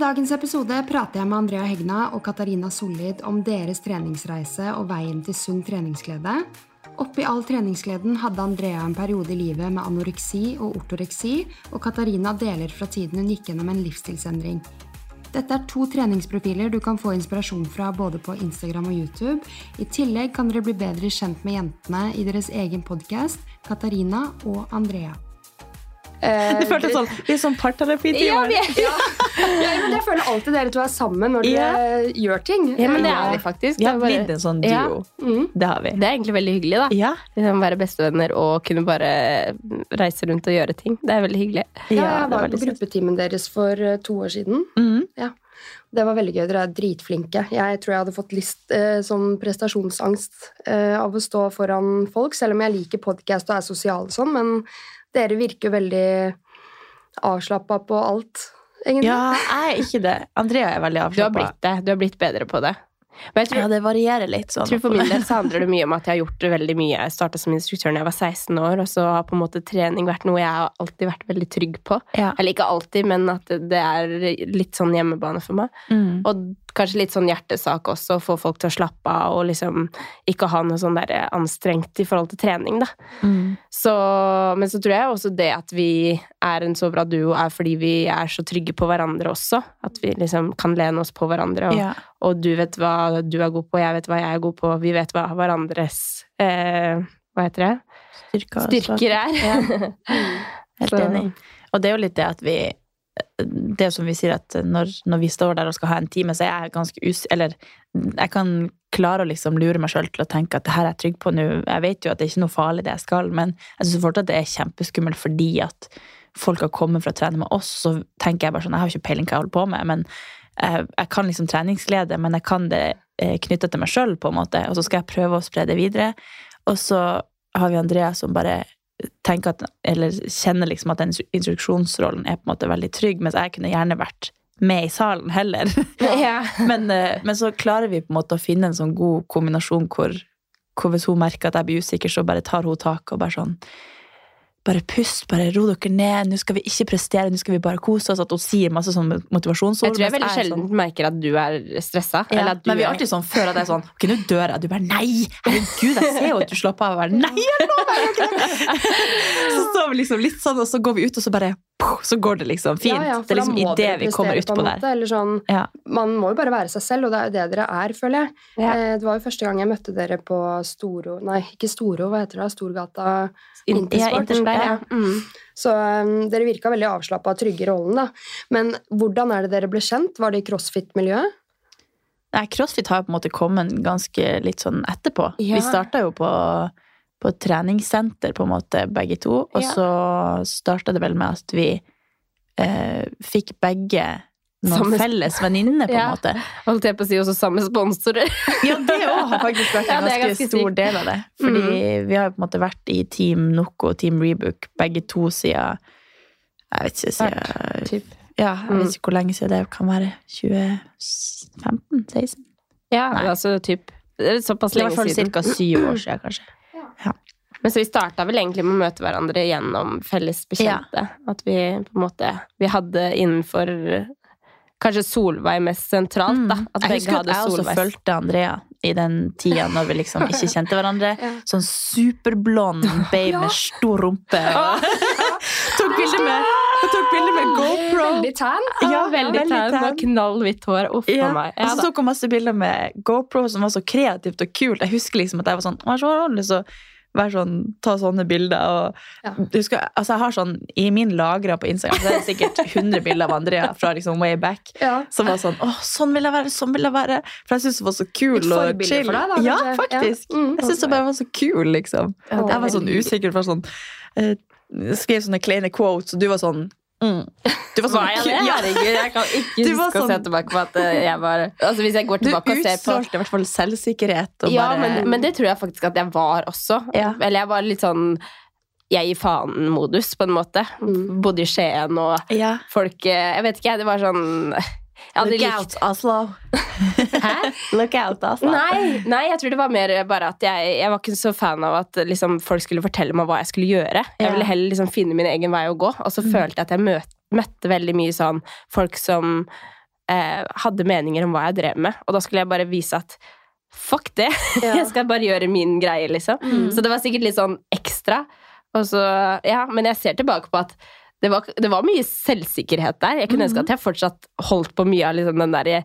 dagens episode prater jeg med Andrea Hegna og Katarina Sollid om deres treningsreise og veien til sunn treningsglede. Oppi all treningsgleden hadde Andrea en periode i livet med anoreksi og ortoreksi, og Katarina deler fra tiden hun gikk gjennom en livsstilsendring. Dette er to treningsprofiler du kan få inspirasjon fra både på Instagram og YouTube. I tillegg kan dere bli bedre kjent med jentene i deres egen podkast, Katarina og Andrea. Det føltes sånn, vi er sånn parterapi ja, Ja, Ja, men jeg føler alltid dere to er sammen når dere gjør ting. ja, men det er vi faktisk. Vi har er, bare, blitt en sånn Ja. duo. Mm. Det har vi. det er egentlig veldig hyggelig, da. Ja. Liksom være bestevenner og kunne bare reise rundt og gjøre ting. Det er veldig hyggelig. Ja, jeg var på gruppetimen deres for eh, to år siden. Mhm. Det var veldig gøy. Dere er dritflinke. Jeg tror jeg hadde fått list, eh, sånn prestasjonsangst eh, av å stå foran folk, selv om jeg liker podkast og er sosial og sånn, men dere virker veldig avslappa på alt, egentlig. ja, jeg er ikke det. Andrea er veldig Du har blitt det. Du har blitt bedre på det. Men jeg tror, Ja, det varierer litt sånn. jeg tror for min del så handler det mye om at jeg har gjort det veldig mye. Jeg starta som instruktør da jeg var 16 år, og så har på en måte trening vært noe jeg har alltid vært veldig trygg på. Ja. Eller ikke alltid, men at det er litt sånn hjemmebane for meg. Mm. Og kanskje litt sånn hjertesak også, å få folk til å slappe av og liksom ikke ha noe sånn der anstrengt i forhold til trening, da. Mm. Så, men så tror jeg også det at vi er en så bra duo, er fordi vi er så trygge på hverandre også. At vi liksom kan lene oss på hverandre, og, Ja. Og du vet hva du er god på, jeg vet hva jeg er god på, vi vet hva hverandres eh, Hva heter det? Styrker, Styrker er. Ja. Helt enig. Og det er jo litt det at vi Det som vi sier, at når, når vi står der og skal ha en time, så er jeg ganske us... Eller jeg kan klare å liksom lure meg sjøl til å tenke at det her er jeg trygg på nå. Jeg vet jo at det er ikke noe farlig, det jeg skal, men jeg syns fortsatt det er kjempeskummelt fordi at folk har kommet for å trene med oss, så tenker jeg bare sånn Jeg har ikke peiling hva jeg holder på med, men jeg, jeg kan liksom treningsglede, men jeg kan det eh, knytta til meg sjøl, på en måte, og så skal jeg prøve å spre det videre. Og så har vi Andrea som bare tenker at, eller kjenner liksom at den instruksjonsrollen er på en måte veldig trygg, mens jeg kunne gjerne vært med i salen heller. Ja. men, eh, men så klarer vi på en måte å finne en sånn god kombinasjon hvor, hvor hvis hun merker at jeg blir usikker, så bare tar hun tak og bare sånn bare pust, bare ro dere ned, nå skal vi ikke prestere, nå skal vi bare kose oss. At hun sier masse sånn motivasjonsord. Jeg tror jeg veldig er sjelden sånn- merker at du er stressa. ja, du men vi er alltid sånn før at jeg er sånn Ok, nå dør jeg. Du bare nei! Herregud, jeg ser jo at du slapper av. Jeg bare, nei, jeg lover, jeg det!» Så står vi liksom litt sånn, og så går vi ut, og så bare Så går det liksom fint. Ja, ja, det er liksom idet vi kommer utpå der. sånn, Ja. Man må jo bare være seg selv, og det er jo det dere er, føler jeg. Eh, Det var jo første gang jeg møtte dere på Storo Nei, ikke Storo, hva heter det? Storgata Intersport. Intersport, ja. Ja. Mm. Så um, dere virka veldig avslappa og trygge i rollen, da. Men hvordan er det dere ble kjent? Var det i crossfit-miljøet? Nei, CrossFit har på en måte kommet ganske litt sånn etterpå. Ja. Vi starta jo på, på treningssenter, på en måte, begge to. Og Ja. så starta det vel med at vi eh, fikk begge noen felles venninne, på en Ja. måte. Holdt jeg på å si også samme sponsorer. Ja, det òg har faktisk vært en er ganske, ganske stor del av det. Fordi vi har jo på en måte vært i Team Noco og Team Rebook begge to siden Jeg vet ikke, siden Typ. Ja, jeg Mm. vet ikke hvor lenge siden det kan være. 2015-16? Ja, Nei. altså typ det er Såpass Det er i lenge hvert fall siden. ca. syv år siden, kanskje. Men så vi starta vel egentlig med å møte hverandre gjennom felles bekjente. At vi på en måte Vi hadde innenfor Kanskje Solveig mest sentralt, da. At Mm. jeg begge husker at jeg også fulgte Andrea i den tida når vi liksom ikke kjente hverandre. Ja. Sånn superblond babe med stor rumpe. Og tok bilde med, med GoPro. Veldig tan. Ja, veldig tan. Og knallhvitt hår. Uff Ja, meg. og så tok hun masse bilder med GoPro som var så kreativt og kult. Jeg husker liksom at jeg var sånn «Å, jeg har så lyst til å være sånn, ta sånne bilder. Og, Ja. husker, altså jeg har sånn, I min lagra på Instagram så er det sikkert 100 bilder av Andrea fra liksom way back. Ja. Som var sånn åh, sånn vil jeg være! Sånn vil jeg være! For jeg syntes hun var så kul og chill. for deg, da, ja, faktisk. Ja. Mm. Jeg syns hun bare var så kul, liksom. Jeg var sånn usikker for sånn eh, Skrev sånne kleine quotes, og du var sånn mm. Du var sånn Var jeg det? Herregud, jeg kan ikke huske sånn, å se sånn- tilbake på at eh, jeg var Altså Hvis jeg går Du tilbake og ser på utstrålte i hvert fall selvsikkerhet. Og Ja, bare, men, men det tror jeg faktisk at jeg var også. Ja. Eller jeg var litt sånn jeg gir faen-modus, på en måte. Mm. Bodde i Skien, og ja. folk eh, Jeg vet ikke, jeg. Det var sånn Look out, Oslo. Hæ? Look out, Oslo. Nei, nei, jeg tror det var mer bare at jeg, jeg var ikke så fan av at liksom, folk skulle fortelle meg hva jeg skulle gjøre. Jeg ville heller liksom, finne min egen vei å gå. Og så følte jeg at jeg møt, møtte veldig mye sånn folk som eh, hadde meninger om hva jeg drev med. Og da skulle jeg bare vise at fuck det! Jeg skal bare gjøre min greie, liksom. Mm. Så det var sikkert litt sånn ekstra. Og så, ja, men jeg ser tilbake på at det var, det var mye selvsikkerhet der. Jeg kunne ønske at jeg fortsatt holdt på mye av liksom den derre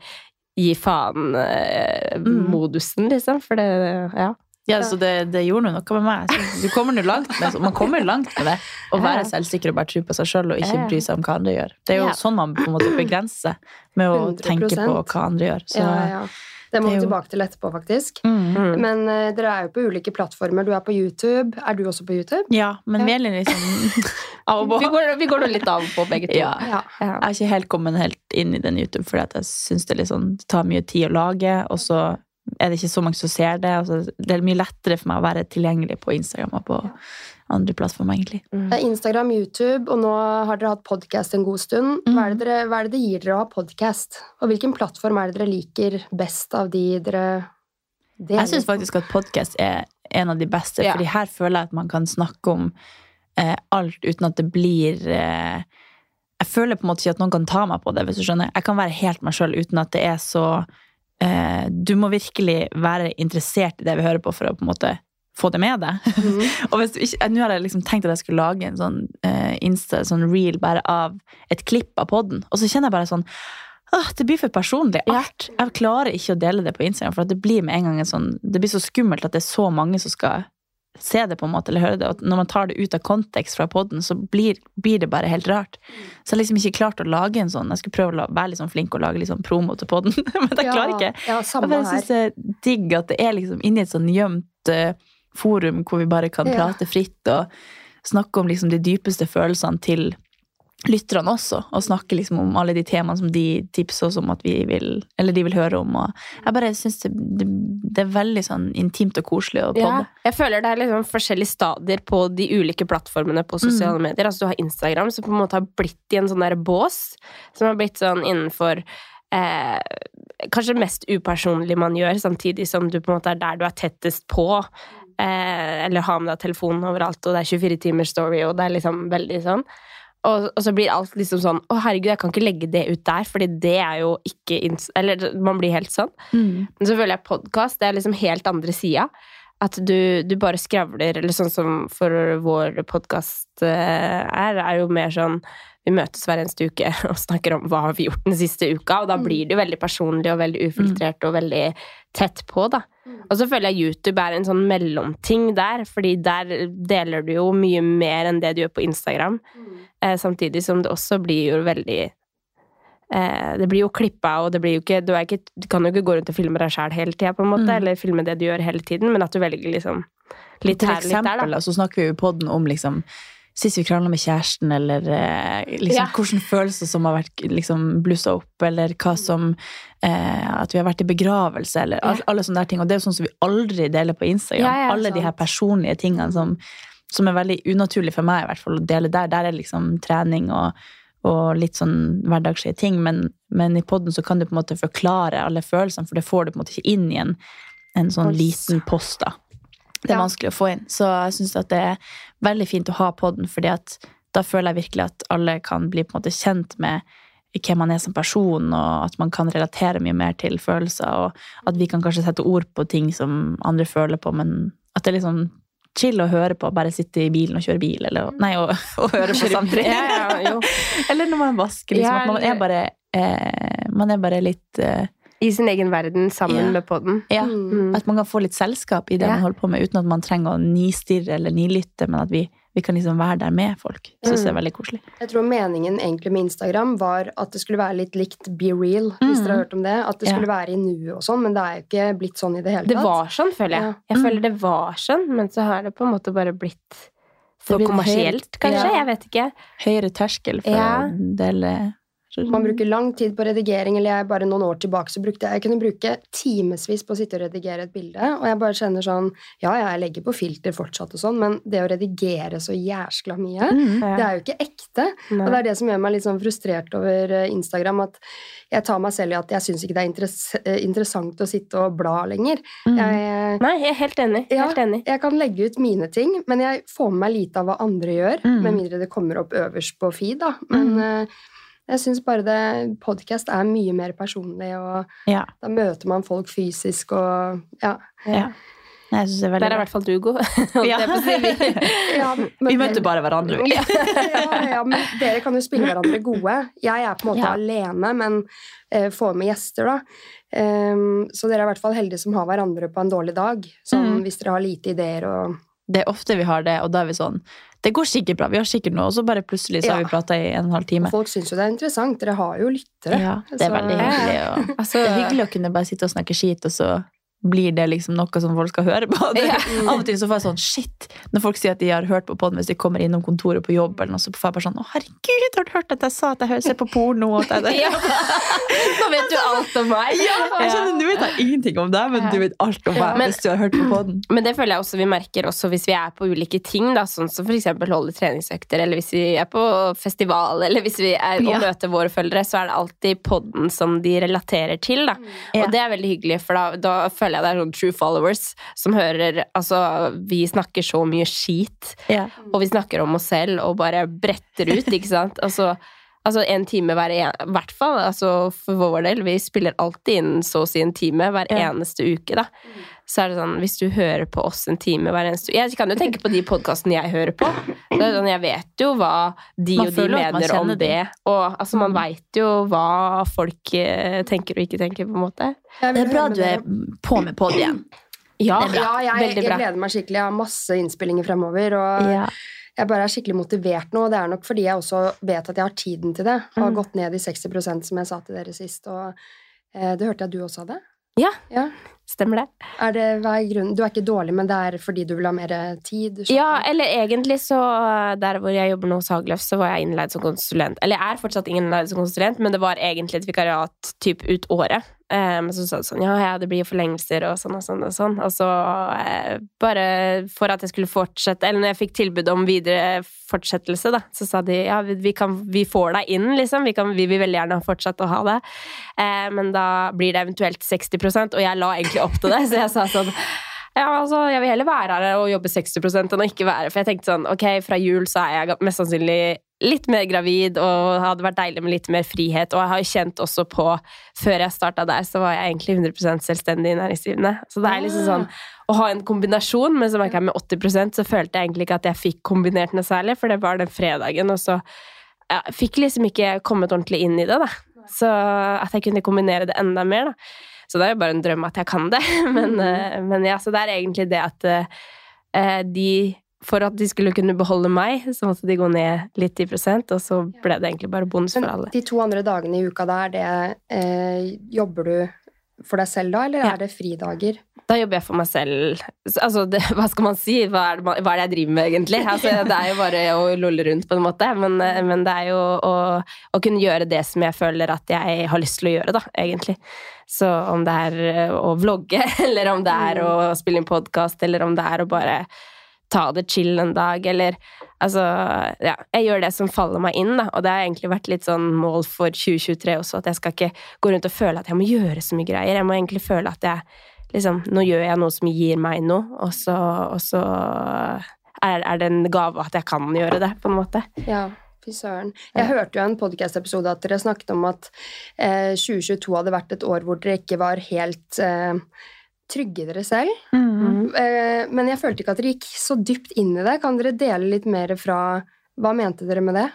gi faen-modusen, liksom. For det Ja. Ja, så det, det gjorde noe med meg. Så Du kommer nå langt med, man kommer langt med det. Å være selvsikker og bare tro på seg sjøl og ikke bry seg om hva andre gjør. Det er jo sånn man på en måte begrenser med å 100%. tenke på hva andre gjør. Så, Ja, ja. Det må er vi tilbake til etterpå, faktisk. Mm. Mm. Men uh, dere er jo på ulike plattformer. Du er på YouTube. Er du også på YouTube? Ja, men Ja. vi er litt liksom av og på. Vi går, vi går nå litt av på begge to. Ja. Ja. Ja. Jeg har ikke helt kommet helt inn i den YouTube, fordi jeg syns det, er sånn, det tar mye tid å lage, og så er det ikke så mange som ser det. Altså, det er mye lettere for meg å være tilgjengelig på Instagram og på andre plattformer, egentlig. Mm. Det Instagram, YouTube, og nå har dere hatt podkast en god stund. Hva er, det dere, hva er det det gir dere å ha podkast? Og hvilken plattform er det dere liker best av de dere deler? Jeg syns faktisk at podkast er en av de beste, Ja. fordi her føler jeg at man kan snakke om eh, alt uten at det blir eh, Jeg føler på en måte ikke at noen kan ta meg på det, hvis du skjønner. Jeg kan være helt meg sjøl uten at det er så eh, Du må virkelig være interessert i det vi hører på, for å på en måte få det med deg. Mm. Og hvis du ikke, Nå hadde jeg liksom tenkt at jeg skulle lage en sånn uh, Insta, sånn reel bare av et klipp av podden, og så kjenner jeg bare sånn Åh, det blir for personlig. Alt. Jeg klarer ikke å dele det på Instagram, for det blir med en gang en sånn Det blir så skummelt at det er så mange som skal se det, på en måte, eller høre det. Og når man tar det ut av kontekst fra podden, så blir, blir det bare helt rart. Så jeg har liksom ikke klart å lage en sånn Jeg skulle prøve å være litt sånn flink og lage litt sånn promo til podden, men jeg klarer ikke. Ja, Jeg syns det er digg at det er liksom inni et sånn gjemt eh, forum hvor vi bare kan prate fritt og snakke om liksom de dypeste følelsene til lytterne også, og snakke liksom om alle de temaene som de tipser oss om at vi vil, eller de vil høre om. Og jeg bare syns det, det, er veldig sånn intimt og koselig å Ja, jeg føler det er liksom forskjellige stadier på de ulike plattformene på sosiale medier. Altså Du har Instagram, som på en måte har blitt i en sånn der bås. Som har blitt sånn innenfor eh, Kanskje mest upersonlig man gjør, samtidig som du på en måte er der du er tettest på. Eh, eller har med deg telefonen overalt, og det er 24 timers story, og det er liksom veldig sånn. Og, og så blir alt liksom sånn Å, herregud, jeg kan ikke legge det ut der, fordi det er jo ikke Eller man blir helt sånn. Mm. Men så føler jeg podkast det er liksom helt andre sida. At du, du bare skravler, eller sånn som for vår podkast er, er jo mer sånn Vi møtes hver eneste uke og snakker om hva vi har gjort den siste uka, og da blir det jo veldig personlig og veldig ufiltrert og veldig tett på, da. Og så føler jeg YouTube er en sånn mellomting der, fordi der deler du jo mye mer enn det du gjør på Instagram. Eh, samtidig som det også blir jo veldig eh, Det blir jo klippa, og det blir jo ikke Du, ikke, du kan jo ikke gå rundt og filme deg sjæl hele tida, på en måte, Mm. eller filme det du gjør hele tiden, men at du velger liksom litt her, her, litt der, eksempel, da. så snakker vi jo i podden om liksom Sist vi krangla med kjæresten, eller eh, liksom, Ja. hvilke følelser som har vært liksom, blussa opp, eller hva som eh, At vi har vært i begravelse, eller ja. alle sånne der ting. Og det er jo sånn som vi aldri deler på Instagram. Ja, alle de her personlige tingene som, som er veldig unaturlig for meg i hvert fall å dele der. Der er liksom trening og, og litt sånn hverdagslige ting. Men, men i podden så kan du på en måte forklare alle følelsene, for det får du på en måte ikke inn i en, en sånn Post. liten post. da. Det er Ja. vanskelig å få inn. Så jeg syns det er veldig fint å ha podden, fordi at da føler jeg virkelig at alle kan bli på en måte kjent med hvem man er som person, og at man kan relatere mye mer til følelser, og at vi kan kanskje sette ord på ting som andre føler på, men at det liksom chill å høre på, bare sitte i bilen og kjøre bil, eller Nei, og, og høre på samtidig. Ja, ja, eller når man vasker, liksom. At man er bare eh, Man er bare litt eh, I sin egen verden sammen med poden. Ja. Mm. At man kan få litt selskap i det man holder på med, uten at man trenger å nistirre eller nilytte, men at vi, vi kan liksom være der med folk. Syns det er veldig koselig. Jeg tror meningen egentlig med Instagram var at det skulle være litt likt Be Real, hvis Mm. dere har hørt om det. At det Ja. skulle være i nuet og sånn, men det er jo ikke blitt sånn i det hele tatt. Det var sånn, føler jeg. Ja. Jeg Mm. føler det var sånn, men så har det på en måte bare blitt for kommersielt, kanskje. Ja. Jeg vet ikke. Høyere terskel for Ja. å dele Man bruker lang tid på redigering, eller jeg bare noen år tilbake så brukte jeg Jeg kunne bruke timevis på å sitte og redigere et bilde, og jeg bare kjenner sånn Ja, ja, jeg legger på filter fortsatt og sånn, men det å redigere så jæskla mye, Mm. Ja. det er jo ikke ekte. Nei. Og det er det som gjør meg litt sånn frustrert over eh, Instagram, at jeg tar meg selv i at jeg syns ikke det er interess eh, interessant å sitte og bla lenger. Mm. Jeg, Nei, jeg er helt enig. Ja. Helt enig. jeg kan legge ut mine ting, men jeg får med meg lite av hva andre gjør, Mm. med mindre det kommer opp øverst på feed, da. Men Mm. eh, Jeg syns bare det podkast er mye mer personlig, og Ja. da møter man folk fysisk og ja. ja. Jeg synes det er Der er i hvert fall du god. Ja. Vi- ja men, Vi møter bare hverandre. vi. ja, ja, men dere kan jo spille hverandre gode. Jeg er på en måte Ja. alene, men eh, får med gjester, da. Um, så dere er i hvert fall heldige som har hverandre på en dårlig dag. Sånn Mm. hvis dere har lite ideer og Det er ofte vi har det, og da er vi sånn Det går sikkert bra, vi har sikkert noe, og så bare plutselig så har vi prata i en og en halv time. Og folk syns jo det er interessant. Dere har jo lyttere. Ja, det er Så- veldig hyggelig. Og Altså, det er hyggelig å kunne bare sitte og snakke skit, og så blir det liksom noe som folk skal høre på. Det, Ja. Av og til så får jeg sånn shit når folk sier at de har hørt på podden hvis de kommer innom kontoret på jobb, eller noe, så får jeg bare sånn å herregud, har du hørt at jeg sa at jeg ser på porno? Og at jeg, Ja. Nå vet du alt om meg. Jeg skjønner, Du vet jeg ingenting om deg, men du vet alt om meg Men- hvis du har hørt på podden. Men det føler jeg også vi merker også hvis vi er på ulike ting, da, sånn som f.eks. holde treningsøkter, eller hvis vi er på festival, eller hvis vi er og Ja. møter våre følgere, så er det alltid podden som de relaterer til. Da. Ja. Og det er veldig hyggelig, for da, da føler jeg det er sånn true followers som hører Altså, vi snakker så mye skit, yeah. og vi snakker om oss selv og bare bretter ut, ikke sant? Altså, altså en time hver en, hvert fall, altså for vår del. Vi spiller alltid inn så å si en time hver yeah. eneste uke, da. Så er det sånn, hvis du hører på oss en time hver eneste Jeg kan jo tenke på de podkastene jeg hører på. Det er sånn, jeg vet jo hva de Man og de mener om det. Og altså, man Mm. veit jo hva folk eh, tenker og ikke tenker, på en måte. Det er bra du er på med podd igjen. Ja. Ja, jeg, jeg gleder meg skikkelig. Jeg har masse innspillinger fremover. Og Ja. jeg bare er skikkelig motivert nå. og Det er nok fordi jeg også vet at jeg har tiden til det. Har Mm. gått ned i 60% som jeg sa til dere sist. Og eh, det hørte jeg du også hadde. Ja. ja. stemmer det. Er det, hva er grunnen? Du er ikke dårlig, men det er fordi du vil ha mer tid? Ja, eller egentlig så Der hvor jeg jobber nå hos Hagløf, så var jeg innleid som konsulent. Eller jeg er fortsatt innleid som konsulent, men det var egentlig et vikariat typ ut året. Men så sa du sånn Ja, ja, det blir jo forlengelser og sånn og sånn og sånn. Og så eh, bare for at jeg skulle fortsette Eller når jeg fikk tilbud om videre fortsettelse, da, så sa de ja, vi, vi, kan, vi får deg inn, liksom. Vi, kan, vi vil veldig gjerne fortsette å ha det. Eh, men da blir det eventuelt 60% og jeg la egentlig opp til det, så jeg sa sånn ja, altså, jeg vil heller være her og jobbe 60 enn å ikke være For jeg tenkte sånn, ok, fra jul så er jeg mest sannsynlig litt mer gravid, og hadde vært deilig med litt mer frihet. Og jeg har kjent også på Før jeg starta der, så var jeg egentlig 100% selvstendig næringsdrivende. Så det er liksom sånn å ha en kombinasjon, men så merka jeg med 80% så følte jeg egentlig ikke at jeg fikk kombinert noe særlig, for det var den fredagen, og så ja, fikk liksom ikke kommet ordentlig inn i det, da. Så at jeg kunne kombinere det enda mer, da. Så det er jo bare en drøm at jeg kan det. Men, mm. men ja, så det er egentlig det at eh, de For at de skulle kunne beholde meg, så måtte de gå ned litt i prosent, og så ble det egentlig bare bonus for Men alle. de to andre dagene i uka da, er det eh, Jobber du for deg selv da, eller Ja. er det fridager? Da jobber jeg for meg selv. Altså, det, hva skal man si? Hva er, det, hva er det jeg driver med, egentlig? Altså, det er jo bare å lolle rundt, på en måte. Men, eh, men det er jo å, å kunne gjøre det som jeg føler at jeg har lyst til å gjøre, da, egentlig. Så om det er eh, å vlogge, eller om det er å spille inn podkast, eller om det er å bare ta det chill en dag, eller Altså, ja. Jeg gjør det som faller meg inn, da. Og det har egentlig vært litt sånn mål for 2023 også, at jeg skal ikke gå rundt og føle at jeg må gjøre så mye greier. Jeg må egentlig føle at jeg liksom Nå gjør jeg noe som gir meg noe, og så, og så er, er det en gave at jeg kan gjøre det, på en måte. Ja, fy søren. Jeg hørte jo en podcast-episode at dere snakket om at eh, 2022 hadde vært et år hvor dere ikke var helt eh, trygge dere selv. Mm. Eh, men jeg følte ikke at dere gikk så dypt inn i det. Kan dere dele litt mer fra Hva mente dere med det?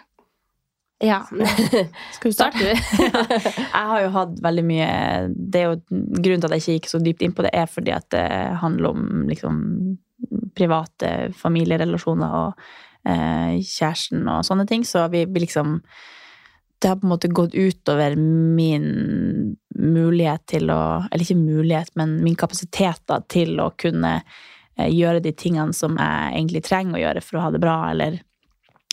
Ja. Skal du starte? Jeg har jo hatt veldig mye det er jo Grunnen til at jeg ikke gikk så dypt inn på det, er fordi at det handler om liksom private familierelasjoner og kjæresten og sånne ting. Så vi, vi liksom Det har på en måte gått utover min mulighet til å Eller ikke mulighet, men min kapasitet da, til å kunne eh, gjøre de tingene som jeg egentlig trenger å gjøre for å ha det bra, eller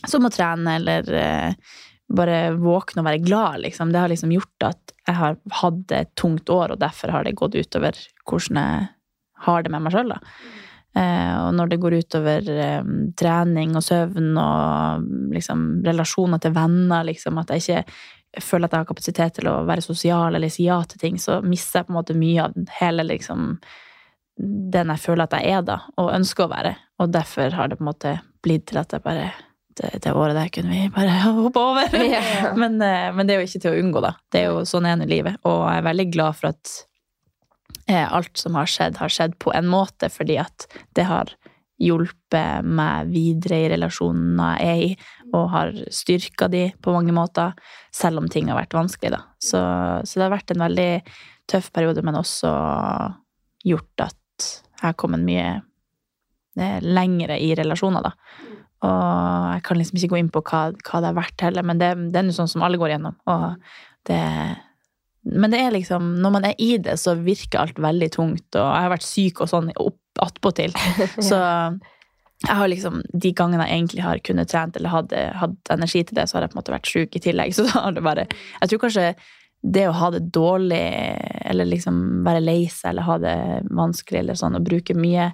som å trene, eller eh, bare våkne og være glad, liksom. Det har liksom gjort at jeg har hatt et tungt år, og derfor har det gått utover hvordan jeg har det med meg sjøl, da. Eh, og når det går utover eh, trening og søvn og liksom relasjoner til venner, liksom, at jeg ikke føler at jeg har kapasitet til å være sosial eller si ja til ting, så mister jeg på en måte mye av hele liksom den jeg føler at jeg er, da, og ønsker å være. Og derfor har det på en måte blitt til at jeg bare det, det året der kunne vi bare hoppe over. Yeah. men, eh, men det er jo ikke til å unngå, da. Det er jo sånn er nå livet. Og jeg er veldig glad for at alt som har skjedd, har skjedd på en måte, fordi at det har hjulpet meg videre i relasjoner jeg er i, og har styrka de på mange måter, selv om ting har vært vanskelig, da. Så, så det har vært en veldig tøff periode, men også gjort at jeg har kommet mye eh, lengre i relasjoner, da. Og jeg kan liksom ikke gå inn på hva, hva det har vært heller, men det, det er jo sånn som alle går gjennom. Og det Men det er liksom Når man er i det, så virker alt veldig tungt, og jeg har vært syk og sånn opp attpåtil. Så jeg har liksom De gangene jeg egentlig har kunnet trent eller hadde, hatt energi til det, så har jeg på en måte vært sjuk i tillegg. Så da har det bare Jeg tror kanskje det å ha det dårlig, eller liksom være lei seg eller ha det vanskelig, eller sånn, og bruke mye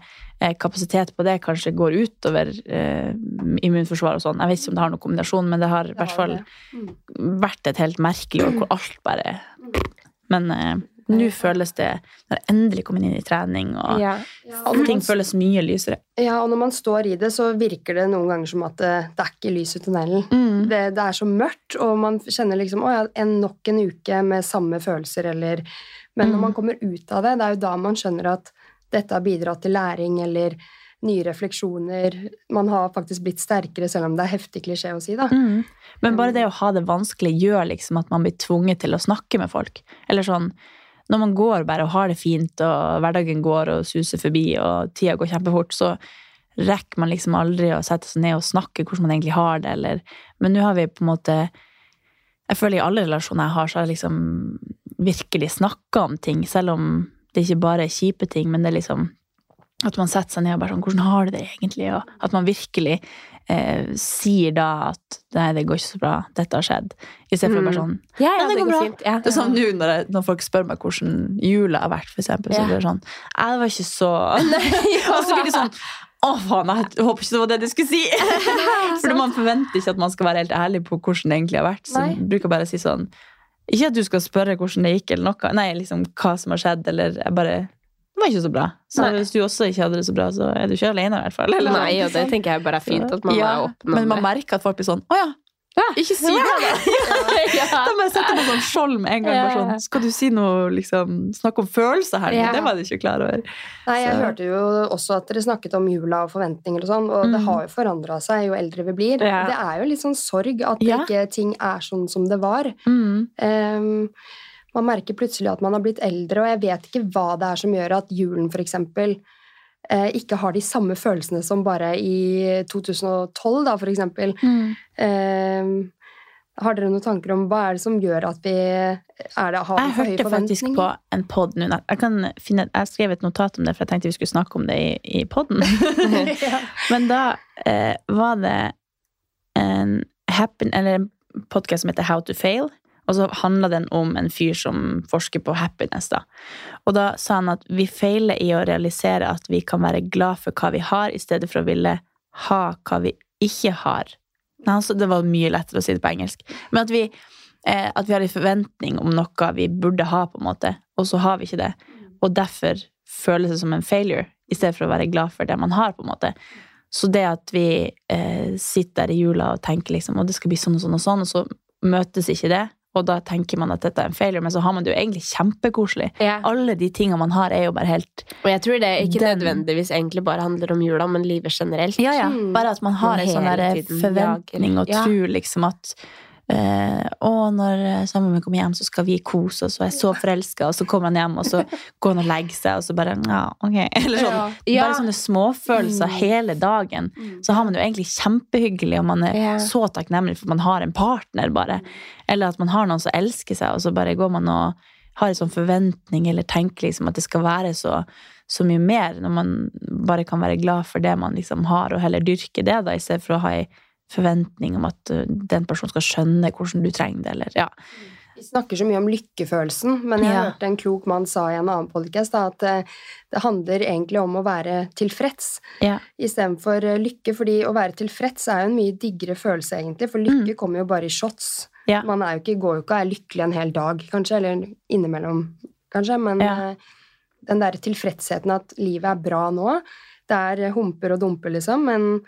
eh, kapasitet på det, kanskje går utover eh, immunforsvar og sånn. Jeg vet ikke om det har noen kombinasjon, men det har i hvert fall. Mm. vært et helt merkelig år hvor alt bare Men eh, nå føles det Når jeg endelig kommer inn i trening, og Ja. allting føles mye lysere. Ja, og når man står i det, så virker det noen ganger som at det, det er ikke lys i tunnelen. Mm. Det, det er så mørkt, og man kjenner liksom Å ja, en, nok en uke med samme følelser, eller Men når Mm. man kommer ut av det, det er jo da man skjønner at dette har bidratt til læring eller nye refleksjoner. Man har faktisk blitt sterkere, selv om det er heftig klisjé å si, da. Mm. Men bare det å ha det vanskelig gjør liksom at man blir tvunget til å snakke med folk. Eller sånn når man går bare og har det fint, og hverdagen går og suser forbi, og tida går kjempefort, så rekker man liksom aldri å sette seg ned og snakke hvordan man egentlig har det, eller Men nå har vi på en måte Jeg føler i alle relasjoner jeg har, så har jeg liksom virkelig snakka om ting, selv om det ikke bare er kjipe ting, men det er liksom at man setter seg ned og bare sånn Hvordan har du det egentlig? Og at man virkelig eh, sier da at nei, det går ikke så bra, dette har skjedd. I stedet for Mm. bare sånn Ja, Ja, det går bra. fint. Ja. Det er sånn nå når, jeg, når folk spør meg hvordan jula har vært, for eksempel, så blir det sånn Nei, det var ikke så Og så blir det sånn Å, faen, jeg håper ikke det var det du skulle si! For man forventer ikke at man skal være helt ærlig på hvordan det egentlig har vært. Så Nei. bruker bare å si sånn Ikke at du skal spørre hvordan det gikk, eller noe. Nei, liksom hva som har skjedd, eller jeg bare Det var ikke så bra. Så Nei. hvis du også ikke hadde det så bra, så er du ikke alene, i hvert fall. Eller Nei, og det tenker jeg bare er fint, at man ja, er åpen Men man merker at folk blir sånn Å ja, Ja. ikke si det! da!» ja. Da må jeg sette meg sånn skjold med en gang. Bare sånn, skal du si noe, liksom, snakke om følelser her? Ja. Det var jeg ikke klar over. Nei, jeg Så- hørte jo også at dere snakket om jula og forventninger og sånn, og det Mm. har jo forandra seg jo eldre vi blir. Ja. Det er jo litt sånn sorg at Ja. ikke ting er sånn som det var. Mm. Ehm, man merker plutselig at man har blitt eldre, og jeg vet ikke hva det er som gjør at julen eksempel eh, ikke har de samme følelsene som bare i 2012, da, for eksempel. Mm. Eh, har dere noen tanker om hva er det som gjør at vi er det, Har Jeg hørte faktisk på en pod nå. Jeg, kan finne, jeg skrev et notat om det, for jeg tenkte vi skulle snakke om det i, i poden. ja. Men da eh, var det en, happen, eller en podkast som heter How to Fail. Og så handla den om en fyr som forsker på happiness. da. Og da sa han at vi feiler i å realisere at vi kan være glad for hva vi har, i stedet for å ville ha hva vi ikke har. Nei, altså, det var mye lettere å si det på engelsk. Men at vi, eh, at vi har en forventning om noe vi burde ha, på en måte, og så har vi ikke det. Og derfor føles det som en failure, i stedet for å være glad for det man har. på en måte. Så det at vi eh, sitter der i jula og tenker liksom, og det skal bli sånn og sånn, og sånn, og så møtes ikke det, og da tenker man at dette er en failure, men så har man det jo egentlig kjempekoselig. Ja. Alle de tingene man har, er jo bare helt Og jeg tror det ikke Den- nødvendigvis egentlig bare handler om jula, men livet generelt. Ja, ja. Bare at man har en sånn hele forventning og. Tror liksom at eh, Å, når sammen vi kommer hjem, så skal vi kose oss, og jeg er så forelska, og så kommer han hjem, og så går han og legger seg, og så bare Ja, ok. Eller sånn. Ja. Bare sånne småfølelser Mm. hele dagen. Så har man det jo egentlig kjempehyggelig, og man er yeah. så takknemlig for at man har en partner, bare. Eller at man har noen som elsker seg, og så bare går man og har en sånn forventning, eller tenker liksom at det skal være så, så mye mer, når man bare kan være glad for det man liksom har, og heller dyrke det, da, i stedet for å ha ei forventning om at uh, den personen skal skjønne hvordan du trenger det, eller ja. Vi snakker så mye om lykkefølelsen, men jeg Ja. hørte en klok mann sa i en annen podcast da, at eh, det handler egentlig om å være tilfreds Ja. istedenfor eh, lykke. fordi å være tilfreds er jo en mye diggere følelse, egentlig, for lykke kommer jo bare i shots. Mm. Ja. Man er jo ikke, går jo ikke og er lykkelig en hel dag, kanskje, eller innimellom, kanskje, men Ja. eh, den der tilfredsheten at livet er bra nå, det er humper og dumper, liksom, men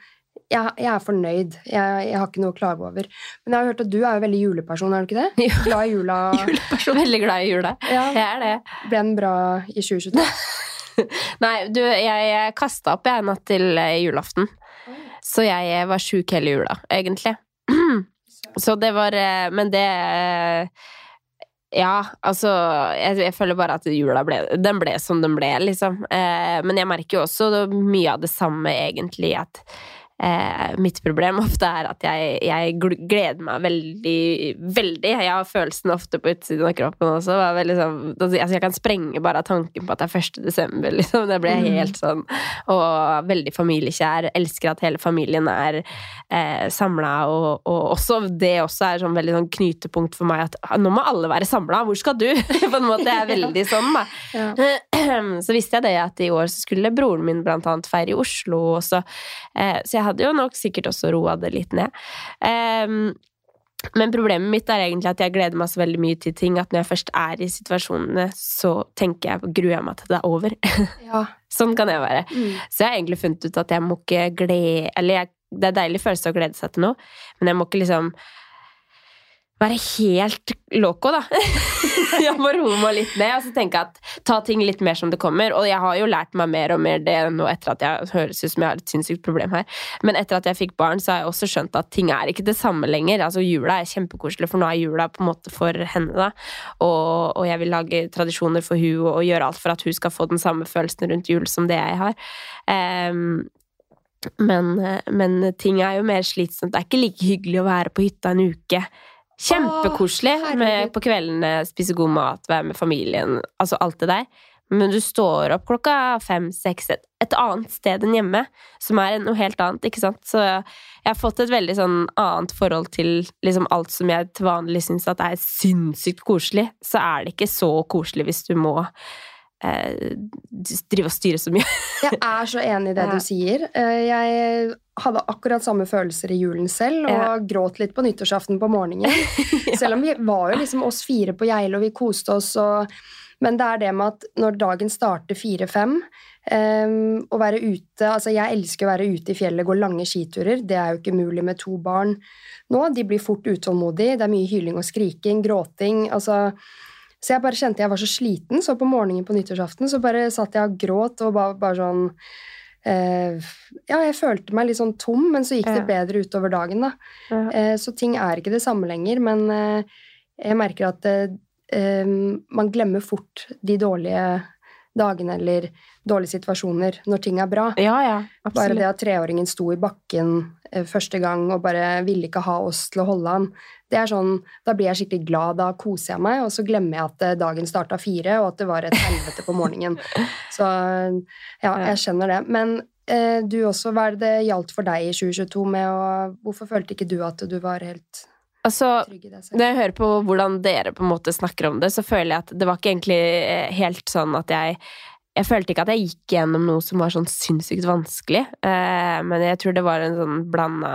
jeg, jeg er fornøyd. Jeg, jeg har ikke noe å klage over. Men jeg har hørt at du er jo veldig juleperson, er du ikke det? Glad i jula. Juleperson. Veldig glad i jula. Ja. Jeg er det. Ble den bra i 2022? Nei, du, jeg, jeg kasta opp jeg natt til eh, julaften. Så jeg eh, var sjuk hele jula, egentlig. Så det var eh, Men det Ja, altså jeg, jeg føler bare at jula ble Den ble som den ble, liksom. Eh, men jeg merker jo også mye av det samme, egentlig, at Eh, mitt problem ofte er at jeg, jeg, gleder meg veldig, veldig. Jeg har følelsen ofte på utsiden av kroppen også. Liksom, altså jeg kan sprenge bare av tanken på at det er 1. desember, liksom. Det ble mm. helt sånn. Og veldig familiekjær. Elsker at hele familien er eh, samla, og, og, også det også er sånn veldig sånn knytepunkt for meg at ah, nå må alle være samla, hvor skal du? på en måte er veldig sånn, da. Ja. Så visste jeg det at i år så skulle broren min blant annet feire i Oslo, og så, eh, så jeg hadde jo nok sikkert også roa det litt ned. Um, men problemet mitt er egentlig at jeg gleder meg så veldig mye til ting at når jeg først er i situasjonene, så tenker jeg, gruer jeg meg til det er over. Ja. sånn kan jeg være. Mm. Så jeg har egentlig funnet ut at jeg må ikke glede Eller jeg, det er deilig følelse å glede seg til noe, men jeg må ikke liksom være helt loco, da. jeg må roe meg litt ned og så tenke at ta ting litt mer som det kommer. Og jeg har jo lært meg mer og mer det nå etter at jeg høres ut som jeg har et sinnssykt problem her. Men etter at jeg fikk barn, så har jeg også skjønt at ting er ikke det samme lenger. Altså Jula er kjempekoselig, for nå er jula på en måte for henne, da. Og, og jeg vil lage tradisjoner for hun og, gjøre alt for at hun skal få den samme følelsen rundt jul som det jeg har. Um, men, men ting er jo mer slitsomt. Det er ikke like hyggelig å være på hytta en uke Kjempekoselig på kveldene spise god mat, være med familien, altså alt det der. Men du står opp klokka fem-seks et, et, annet sted enn hjemme, som er noe helt annet, ikke sant. Så jeg har fått et veldig sånn annet forhold til liksom alt som jeg til vanlig syns at er sinnssykt koselig. Så er det ikke så koselig hvis du må drive og styre så mye. jeg er så enig i det du sier. Eh, jeg hadde akkurat samme følelser i julen selv, og ja. gråt litt på nyttårsaften på morgenen. ja. Selv om vi var jo liksom oss fire på Geilo, og vi koste oss, og Men det er det med at når dagen starter fire-fem, um, å være ute Altså, jeg elsker å være ute i fjellet, gå lange skiturer. Det er jo ikke mulig med to barn nå. De blir fort utålmodige. Det er mye hyling og skriking, gråting. altså så jeg bare kjente jeg var så sliten, så på morgenen på nyttårsaften så bare satt jeg og gråt og bare, bare sånn eh, Ja, jeg følte meg litt sånn tom, men så gikk det bedre utover dagen, da. Eh, så ting er ikke det samme lenger, men eh, jeg merker at eh, eh, man glemmer fort de dårlige dagene eller dårlige situasjoner når ting er bra. Ja, ja, absolutt. Bare det at treåringen sto i bakken eh, første gang og bare ville ikke ha oss til å holde han. Det er sånn, Da blir jeg skikkelig glad, da koser jeg meg, og så glemmer jeg at dagen starta fire, og at det var et helvete på morgenen. Så ja, jeg skjønner det. Men eh, du også, hva er det det gjaldt for deg i 2022 med å Hvorfor følte ikke du at du var helt Altså, når jeg hører på hvordan dere på en måte snakker om det, så føler jeg at det var ikke egentlig eh, helt sånn at jeg jeg følte ikke at jeg gikk gjennom noe som var sånn sinnssykt vanskelig, eh, men jeg tror det var en sånn blanda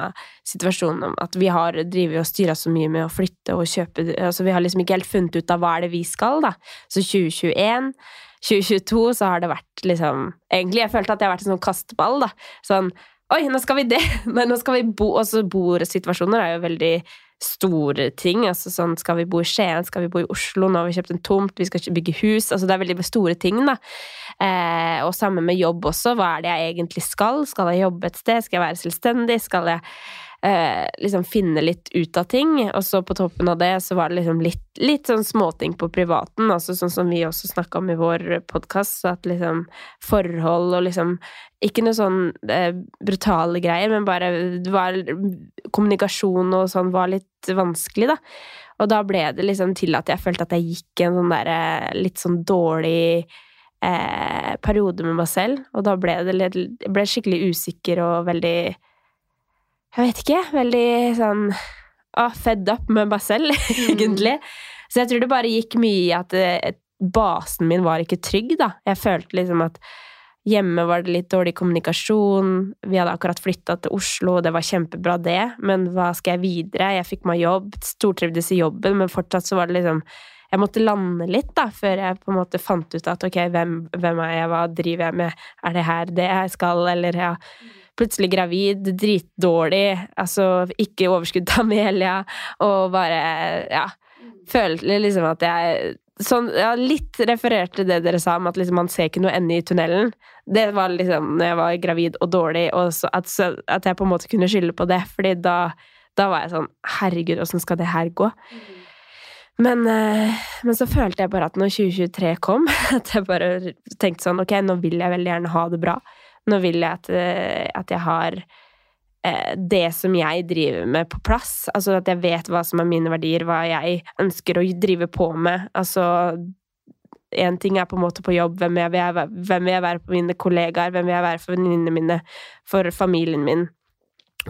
situasjon om at vi har drevet og styra så mye med å flytte og kjøpe altså Vi har liksom ikke helt funnet ut av hva er det vi skal, da. Så 2021 2022 så har det vært liksom Egentlig jeg følte at jeg har vært en sånn kasteball, da. Sånn Oi, nå skal vi det! Nå skal vi bo Også bordsituasjoner er jo veldig store ting. altså sånn, Skal vi bo i Skien, skal vi bo i Oslo, nå har vi kjøpt en tomt, vi skal ikke bygge hus. altså Det er veldig store ting. da. Eh, og sammen med jobb også. Hva er det jeg egentlig skal? Skal jeg jobbe et sted? Skal jeg være selvstendig? Skal jeg eh, liksom finne litt ut av ting. Og så på toppen av det så var det liksom litt, litt sånn småting på privaten, altså sånn som vi også snakka om i vår podkast, at liksom forhold og liksom Ikke noe sånn eh, brutale greier, men bare var, kommunikasjon og sånn var litt vanskelig, da. Og da ble det liksom til at jeg følte at jeg gikk en sånn derre litt sånn dårlig eh, periode med meg selv, og da ble det litt, ble skikkelig usikker og veldig jeg vet ikke. Veldig sånn ah, fed up med meg selv, mm. egentlig. Så jeg tror det bare gikk mye i at det, basen min var ikke trygg, da. Jeg følte liksom at hjemme var det litt dårlig kommunikasjon. Vi hadde akkurat flytta til Oslo, og det var kjempebra, det. Men hva skal jeg videre? Jeg fikk meg jobb, stortrivdes i jobben, men fortsatt så var det liksom jeg måtte lande litt da, før jeg på en måte fant ut at ok, hvem, hvem er jeg, hva driver jeg med, er det her det jeg skal, eller ja plutselig gravid, dritdårlig, altså ikke overskudd til Amelia, og bare Ja. Følte liksom at jeg sånn, ja, litt refererte det dere sa om at liksom, man ser ikke noe ende i tunnelen. Det var liksom når jeg var gravid og dårlig, og at, så, at, jeg på en måte kunne skylde på det. fordi da, da var jeg sånn Herregud, åssen skal det her gå? Men, eh, men, så følte jeg bare at når 2023 kom, at jeg bare tenkte sånn Ok, nå vil jeg veldig gjerne ha det bra. Nå vil jeg at, eh, at jeg har Eh, det som jeg driver med, på plass. Altså at jeg vet hva som er mine verdier, hva jeg ønsker å drive på med. Altså Én ting er på en måte på jobb, hvem jeg vil jeg, hvem vil jeg være for mine kollegaer, hvem vil jeg være for venninnene mine, for familien min,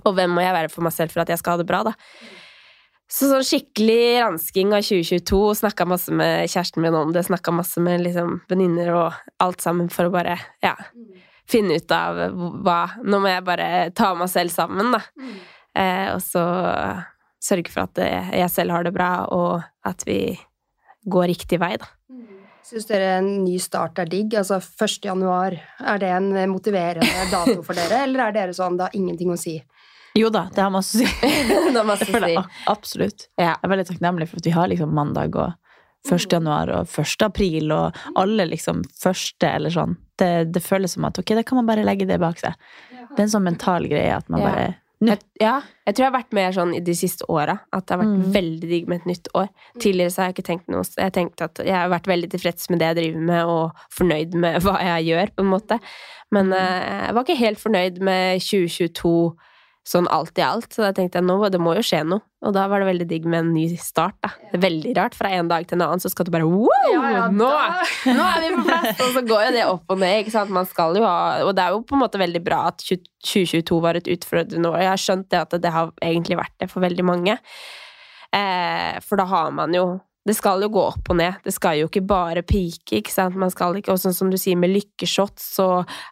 og hvem må jeg være for meg selv for at jeg skal ha det bra, da. Så sånn skikkelig ransking av 2022. Snakka masse med kjæresten min om det, snakka masse med liksom venninner og alt sammen for å bare Ja finne ut av hva Nå må jeg bare ta meg selv sammen, da. Mm. Eh, og så sørge for at jeg selv har det bra, og at vi går riktig vei, da. Mm. Syns dere en ny start er digg? Altså 1. januar, er det en motiverende dato for dere, eller er dere sånn det har ingenting å si? Jo da, det har masse å si. det har masse å si. Absolutt. Ja. Jeg er veldig takknemlig for at vi har liksom mandag og 1. januar og 1. april og alle liksom første eller sånn. Det, det, føles som at ok, da kan man bare legge det bak seg. Det er en sånn mental greie at man ja. bare jeg, ja, jeg tror jeg har vært mer sånn i de siste åra. At det har vært mm. veldig digg med et nytt år. Tidligere så har jeg ikke tenkt noe Jeg har tenkt at jeg har vært veldig tilfreds med det jeg driver med, og fornøyd med hva jeg gjør, på en måte. Men mm. uh, jeg var ikke helt fornøyd med 2022 sånn alt i alt. Så da tenkte jeg nå, det må jo skje noe. Og da var det veldig digg med en ny start. da. Det er veldig rart. Fra en dag til en annen så skal du bare wow! Ja, ja, nå, nå, er vi på plass! Og så går jo det opp og ned. ikke sant? Man skal jo ha, Og det er jo på en måte veldig bra at 2022 var et utfordrende år. Jeg har skjønt det at det har egentlig vært det for veldig mange. Eh, for da har man jo det skal jo gå opp og ned. Det skal jo ikke bare pike, ikke sant. Man skal ikke, og sånn som du sier med lykkeshots, så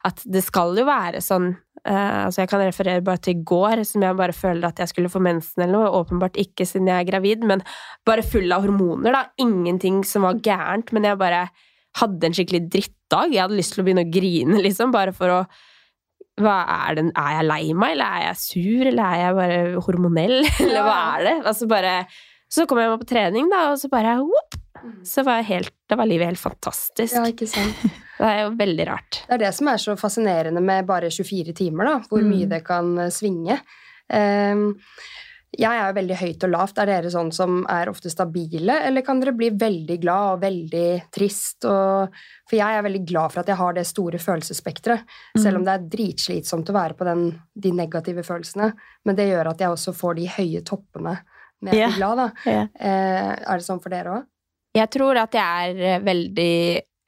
at det skal jo være sånn uh, Altså, jeg kan referere bare til i går, som jeg bare føler at jeg skulle få mensen eller noe. Åpenbart ikke siden jeg er gravid, men bare full av hormoner, da. Ingenting som var gærent, men jeg bare hadde en skikkelig drittdag. Jeg hadde lyst til å begynne å grine, liksom, bare for å hva er, den, er jeg lei meg, eller er jeg sur, eller er jeg bare hormonell, eller hva er det? Altså bare så kom jeg meg på trening, da, og så bare whoop, mm. så var, helt, da var livet helt fantastisk. Ja, ikke sant. Det er jo veldig rart. Det er det som er så fascinerende med bare 24 timer, da. Hvor mm. mye det kan eh, svinge. Um, jeg er jo veldig høyt og lavt. Er dere sånn som er ofte stabile, eller kan dere bli veldig glad og veldig trist? Og, for jeg er veldig glad for at jeg har det store følelsesspekteret, mm. selv om det er dritslitsomt å være på den, de negative følelsene. Men det gjør at jeg også får de høye toppene med å glad, da. Ja. Eh, er det sånn for dere òg? Jeg tror at jeg er eh, veldig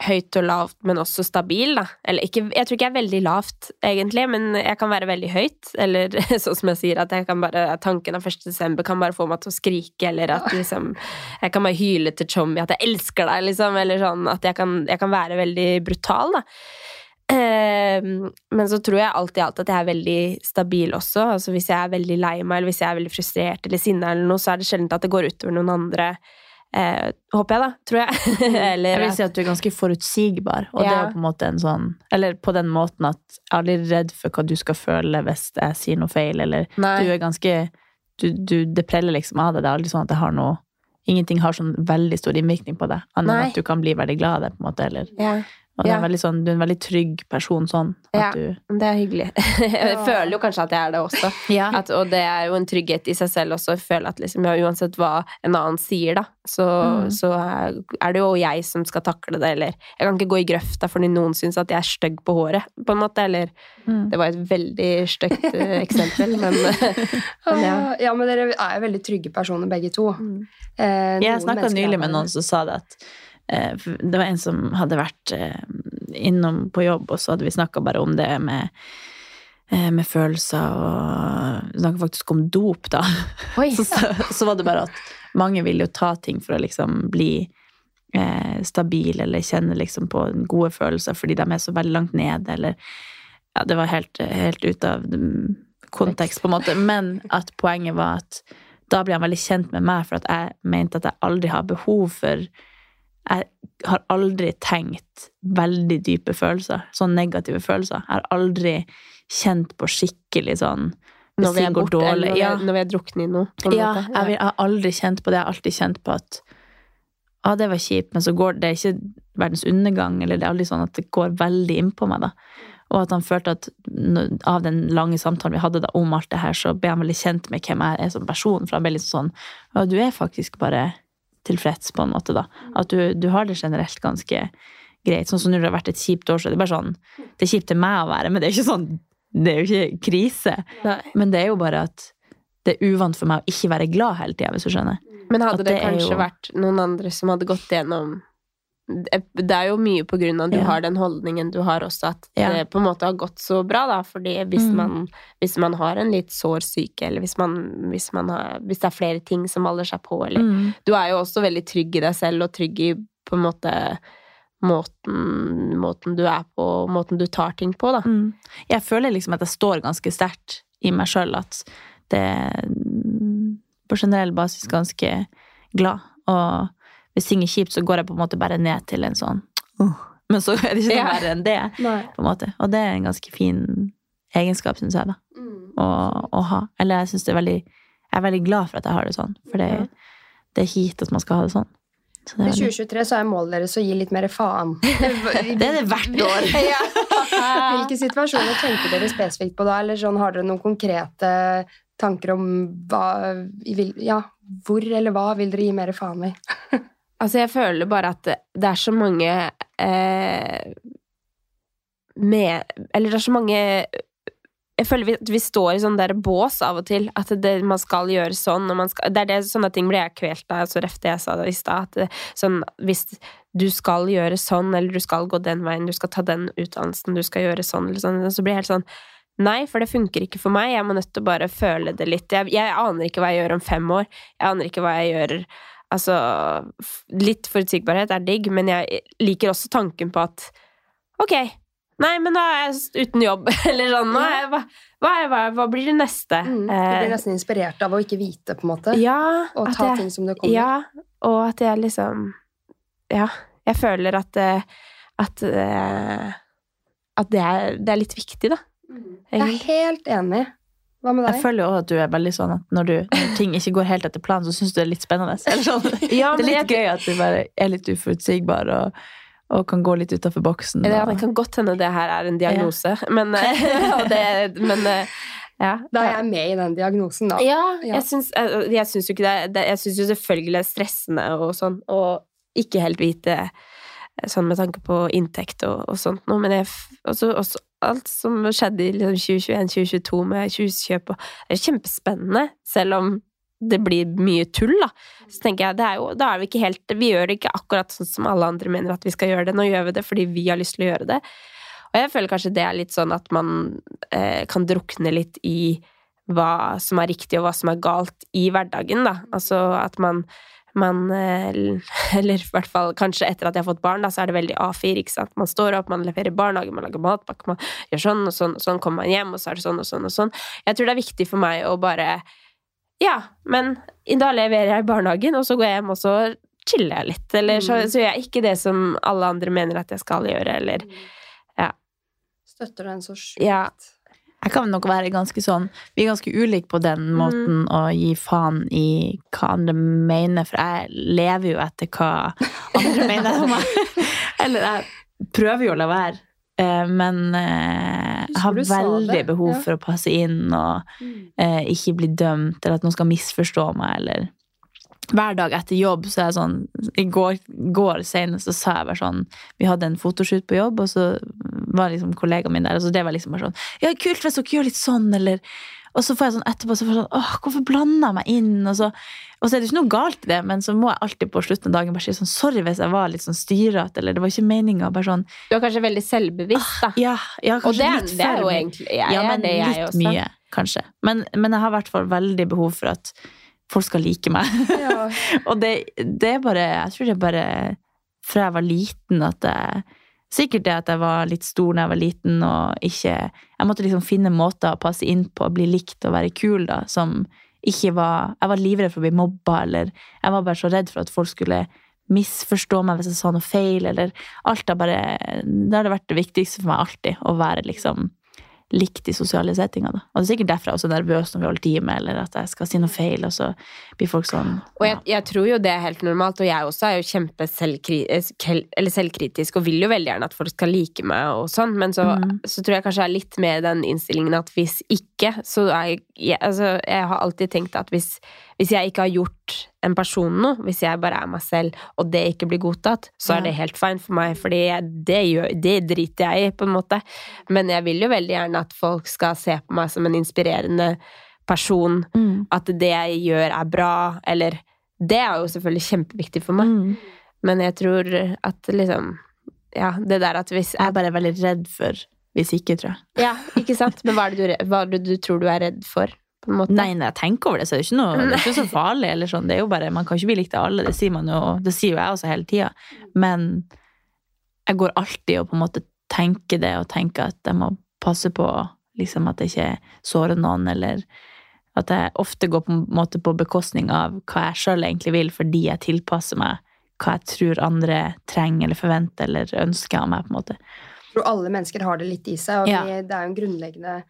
høyt og lavt, men også stabil, da. Eller ikke, jeg tror ikke jeg er veldig lavt, egentlig, men jeg kan være veldig høyt. Eller sånn som jeg sier, at jeg kan bare, tanken av 1. desember kan bare få meg til å skrike, eller at liksom Jeg kan bare hyle til Chommy at jeg elsker deg, liksom. Eller sånn at jeg kan, jeg kan være veldig brutal, da. Ehm, men så tror jeg alt i alt at jeg er veldig stabil også. Altså Hvis jeg er veldig lei meg, eller hvis jeg er veldig frustrert eller sinna, eller noe, så er det sjelden at det går utover noen andre. Eh, håper jeg, da. Tror jeg. eller, jeg vil si at du er ganske forutsigbar. Og ja. det er på en måte en sånn Eller på den måten at jeg er aldri redd for hva du skal føle hvis jeg sier noe feil, eller Nei. du er ganske du, du, Det preller liksom av deg. Det er aldri sånn at jeg har noe Ingenting har sånn veldig stor innvirkning på deg, annet enn at du kan bli veldig glad av det. på en måte, eller ja. Og ja. er sånn, du er en veldig trygg person sånn. ja, du... det er hyggelig. jeg føler jo kanskje at jeg er det også. Ja. At, og det er jo en trygghet i seg selv også. Jeg føler at liksom, ja, uansett hva en annen sier, da, så, mm. så, er det jo jeg som skal takle det. Eller jeg kan ikke gå i grøfta fordi noen syns at jeg er stygg på håret, på en måte. Eller mm. Det var et veldig stygt uh, eksempel, men, men ja. ja. men dere er veldig trygge personer, begge to. Mm. Eh, jeg snakka nylig med noen som sa det at Eh, det var en som hadde vært eh, innom på jobb, og så hadde vi snakka bare om det med, eh, med følelser, og snakka faktisk om dop, da. så, så, så, var det bare at mange vil jo ta ting for å liksom bli eh, stabil, eller kjenne liksom på gode følelser fordi de er så veldig langt nede, eller Ja, det var helt, helt ut av kontekst, på en måte, men at poenget var at da ble han veldig kjent med meg, for at jeg mente at jeg aldri har behov for jeg har aldri tenkt veldig dype følelser. Sånn negative følelser. Jeg har aldri kjent på skikkelig sånn Når vi er borte, eller dårlig. Ja. er- når vi er drukne i noe. Ja, jeg, jeg har aldri kjent på det. Jeg har alltid kjent på at ah, det var kjipt, men så går det ikke verdens undergang, eller det er aldri sånn at det går veldig innpå meg, da. Og at han følte at av den lange samtalen vi hadde da om alt det her, så ble han veldig kjent med hvem jeg er som person. For han ble litt sånn Ja, du er faktisk bare tilfreds, på en måte, da. At du, du har det generelt ganske greit. Sånn som når det har vært et kjipt år, så er det bare sånn Det er kjipt til meg å være, men det er jo ikke sånn Det er jo ikke krise. Nei. Men det er jo bare at det er uvant for meg å ikke være glad hele tida, hvis du skjønner. Men hadde det, det kanskje jo- vært noen andre som hadde gått gjennom Det er jo mye på grunn av at du Ja. har den holdningen du har også, at Ja. det på en måte har gått så bra, da. Fordi hvis, Mm. man, hvis man har en litt sår syke, eller hvis, man, hvis, man har, hvis det er flere ting som holder seg på, eller Mm. Du er jo også veldig trygg i deg selv, og trygg i på en måte måten, måten du er på, måten du tar ting på, da. Mm. Jeg føler liksom at jeg står ganske sterkt i meg sjøl, at det på generell basis ganske glad. Og hvis ting er kjipt, så går jeg på en måte bare ned til en sånn «Åh». Men så er det ikke noe Ja. verre enn det, på en måte. Og det er en ganske fin egenskap, syns jeg, da, å, å ha. Eller jeg syns det er veldig Jeg er veldig glad for at jeg har det sånn, for det, det er hit at man skal ha det sånn. I er 2023 så er målet deres å gi litt mer faen. Det er det hvert år. Ja. Hvilke situasjoner tenker dere spesifikt på da? Eller sånn, har dere noen konkrete tanker om hva Ja, hvor eller hva vil dere gi mer faen i? Altså, jeg føler bare at det, er så mange eh, med Eller det er så mange Jeg føler vi, vi står i sånn der bås av og til. At det, man skal gjøre sånn. Og man skal, det er det, sånne ting blir jeg kvelt av. Så ref det jeg sa i stad. At sånn, hvis du skal gjøre sånn, eller du skal gå den veien, du skal ta den utdannelsen, du skal gjøre sånn, eller sånn, så blir jeg helt sånn Nei, for det funker ikke for meg. Jeg må nødt til å bare føle det litt. Jeg, jeg aner ikke hva jeg gjør om fem år. Jeg aner ikke hva jeg gjør Altså, litt forutsigbarhet er digg, men jeg liker også tanken på at ok, nei, men da er jeg uten jobb, eller sånn, nå jeg, hva, hva, hva, hva blir det neste? Mm, du blir nesten inspirert av å ikke vite, på en måte. Eh, ja, Og ta jeg, ting som det kommer. ja, og at jeg liksom Ja, jeg føler at eh, at eh, at det er, det er litt viktig, da. Jeg er helt enig. Hva med Jeg føler jo også at du er veldig sånn at når, du, når ting ikke går helt etter planen, så syns du det er litt spennende. Eller sånn. Ja, Det er litt gøy at du bare er litt uforutsigbar og, og kan gå litt utafor boksen. Det, og- det kan godt hende det her er en diagnose, men, eh, og det, men eh, ja. Da er jeg med i den diagnosen, da. Ja, Ja. jeg syns, eh, jo ikke det, det Jeg syns jo selvfølgelig det er stressende og sånn, og ikke helt vite sånn med tanke på inntekt og, og sånt noe, men jeg også, også alt som skjedde i liksom 2021-2022 med huskjøp Det er kjempespennende, selv om det blir mye tull, da. Så tenker jeg, er jo, da er vi ikke helt Vi gjør det ikke akkurat sånn som alle andre mener at vi skal gjøre det. Nå gjør vi det fordi vi har lyst til å gjøre det. Og jeg føler kanskje det er litt sånn at man eh, kan drukne litt i hva som er riktig og hva som er galt i hverdagen, da. Altså at man, man eh, Eller i hvert fall kanskje etter at jeg har fått barn, da, så er det veldig A4, ikke sant. Man står opp, man leverer barnehage, man lager matpakke, man gjør sånn og sånn, og sånn kommer man hjem, og så er det sånn og sånn og sånn. Jeg tror det er viktig for meg å bare Ja, men da leverer jeg i barnehagen, og så går jeg hjem, og så chiller jeg litt. Eller så, Mm. så gjør jeg ikke det som alle andre mener at jeg skal gjøre, eller Støtter den så sjukt. Ja. Jeg kan nok være ganske sånn Vi er ganske ulike på den måten å gi faen i hva andre mener, for jeg lever jo etter hva andre mener om meg. Eller jeg prøver jo å la være. Eh, Men eh, jeg har veldig behov for å passe inn og eh, ikke bli dømt, eller at noen skal misforstå meg, eller hver dag etter jobb så er jeg sånn I går, går senest så sa jeg bare sånn Vi hadde en fotoshoot på jobb, og så var liksom kollegaen min der, og så det var liksom bare sånn Ja, kult hvis dere gjør litt sånn, eller Og så får jeg sånn etterpå så får jeg sånn Åh, hvorfor blanda jeg meg inn? Og så, og så er det ikke noe galt i det, men så må jeg alltid på slutten av dagen bare si sånn Sorry hvis jeg var litt sånn styrete, eller det var ikke meninga. Bare sånn Du er kanskje veldig selvbevisst, da. Ja, ja Og kanskje det, litt det for mye. Ja, men litt mye, kanskje. Men, men jeg har i hvert fall veldig behov for at folk skal like meg. Ja. Og det, det er bare Jeg tror det er bare fra jeg var liten at jeg Sikkert det at jeg var litt stor da jeg var liten og ikke Jeg måtte liksom finne måter å passe inn på, bli likt og være kul, da, som ikke var Jeg var livredd for å bli mobba, eller Jeg var bare så redd for at folk skulle misforstå meg hvis jeg sa noe feil, eller alt har bare Det har det vært det viktigste for meg alltid, å være liksom likt i sosiale settinger. Da. Og det er sikkert derfor jeg er også nervøs når vi holder time, eller at jeg skal si noe feil, og så blir folk sånn Og jeg, jeg tror jo det er helt normalt, og jeg også er jo kjempe eh, eller selvkritisk og vil jo veldig gjerne at folk skal like meg og sånn, men så, Mm. så tror jeg kanskje jeg er litt mer i den innstillingen at hvis ikke, så er jeg jeg, Altså, jeg har alltid tenkt at hvis, hvis jeg ikke har gjort en person noe, hvis jeg bare er meg selv, og det ikke blir godtatt, så er det helt fine for meg, fordi det, gjør, det driter jeg i, på en måte. Men jeg vil jo veldig gjerne at folk skal se på meg som en inspirerende person, mm. at det jeg gjør er bra, eller Det er jo selvfølgelig kjempeviktig for meg, Mm. men jeg tror at liksom Ja, det der at hvis Jeg er bare veldig redd for hvis ikke, tror jeg. Ja, ikke sant? Men hva er det du, hva er det du tror du er redd for, på en måte? Nei, når jeg tenker over det, så er det ikke noe det er ikke så farlig. eller sånn. Det er jo bare, Man kan ikke bli likt av alle, det sier man jo, det sier jo jeg også hele tida. Men jeg går alltid og på en måte tenker det, og tenker at jeg må passe på liksom at jeg ikke sårer noen, eller at jeg ofte går på en måte på bekostning av hva jeg sjøl egentlig vil, fordi jeg tilpasser meg hva jeg tror andre trenger eller forventer eller ønsker av meg. på en måte. Jeg tror alle mennesker har det litt i seg, og Ja. det er jo en grunnleggende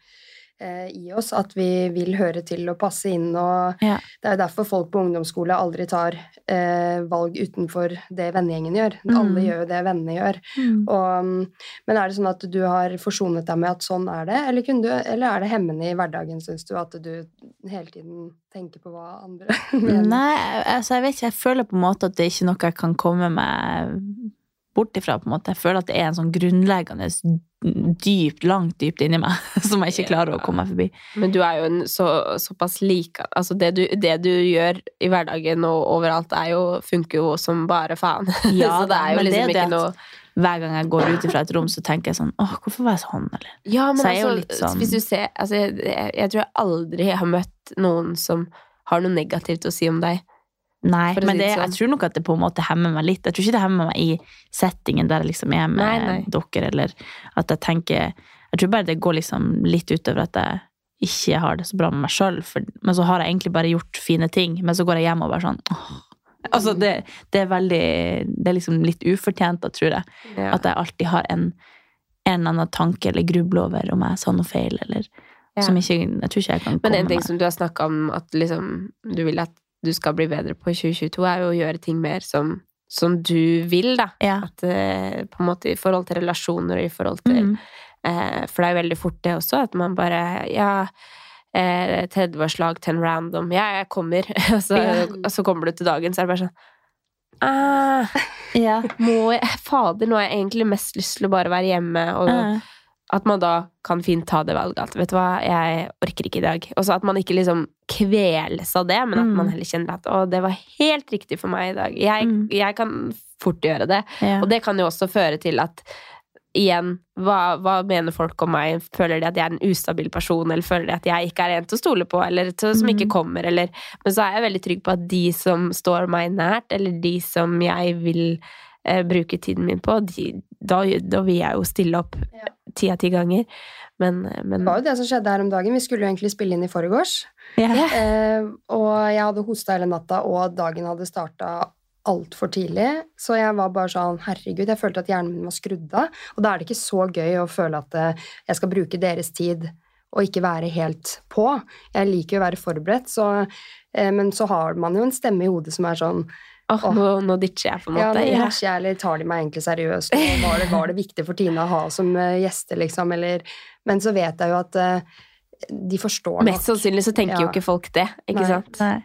i oss at vi vil høre til og passe inn, og Ja. det er jo derfor folk på ungdomsskole aldri tar eh, valg utenfor det vennegjengen gjør. Mm. Alle gjør jo det vennene gjør. Og, mm, men er det sånn at du har forsonet deg med at sånn er det, eller, du, eller er det hemmende i hverdagen, syns du, at du hele tiden tenker på hva andre mener? Nei, altså jeg vet ikke. Jeg føler på en måte at det er ikke noe jeg kan komme meg bort ifra. på en måte. Jeg føler at det er en sånn grunnleggende dypt, langt dypt inni meg som jeg ikke klarer å komme meg forbi. Men du er jo en så, såpass lik Altså, det du, det du gjør i hverdagen og overalt, er jo, funker jo som bare faen. Ja, så det er jo liksom det ikke noe Hver gang jeg går ut fra et rom, så tenker jeg sånn Åh, hvorfor var jeg sånn? Eller? Ja, men Så altså, sånn- hvis du ser altså, jeg, jeg, jeg tror jeg aldri har møtt noen som har noe negativt å si om deg. Nei, men det, sånn. jeg tror nok at det på en måte hemmer meg litt. Jeg tror ikke det hemmer meg i settingen der jeg liksom er med Nei, nei. dere, eller at jeg tenker Jeg tror bare det går liksom litt utover at jeg ikke har det så bra med meg sjøl, men så har jeg egentlig bare gjort fine ting, men så går jeg hjem og bare sånn åh. Altså, det, det er veldig Det er liksom litt ufortjent, da, tror jeg. Ja. At jeg alltid har en, en eller annen tanke eller grubler over om jeg sa noe feil, eller Ja. som ikke Jeg tror ikke jeg kan Men en ting som du har snakka om at liksom, du vil at du skal bli bedre på i 2022, er jo å gjøre ting mer som, som du vil, da. Ja. At, eh, på en måte i forhold til relasjoner og i forhold til Mm. eh, For det er jo veldig fort det også, at man bare Ja, eh, 30-årslag til en random Ja, jeg kommer. og, så, Ja. og så kommer du til dagen, så er det bare sånn ah, Ja. må jeg, Fader, nå har jeg egentlig mest lyst til å bare være hjemme. Og Ja. At man da kan fint ta det valget at vet du hva, jeg orker ikke i dag. Og så at man ikke liksom kveles av det, men at Mm. man heller kjenner at å, det var helt riktig for meg i dag. Jeg, Mm. jeg kan fort gjøre det. Ja. Og det kan jo også føre til at igjen, hva, hva mener folk om meg? Føler de at jeg er en ustabil person, eller føler de at jeg ikke er en til å stole på, eller til, som ikke Mm. kommer, eller Men så er jeg veldig trygg på at de som står meg nært, eller de som jeg vil eh, bruke tiden min på, de, da, da vil jeg jo stille opp ti av ti ganger. Men, men Det var jo det som skjedde her om dagen. Vi skulle jo egentlig spille inn i forgårs. Yeah. Eh, og jeg hadde hosta hele natta, og dagen hadde starta altfor tidlig. Så jeg var bare sånn Herregud, jeg følte at hjernen min var skrudd av. Og da er det ikke så gøy å føle at eh, jeg skal bruke deres tid og ikke være helt på. Jeg liker jo å være forberedt, så, eh, men så har man jo en stemme i hodet som er sånn Åh. nå, nå ditcher jeg, på en Ja, måte. nå Ja. jeg, eller tar de meg egentlig seriøst? Var, det, var det viktig for Tina å ha som gjeste, gjester, liksom? Eller Men så vet jeg jo at uh, de forstår Mest sannsynlig så tenker jo ikke folk det, ikke Nei. sant? Nei.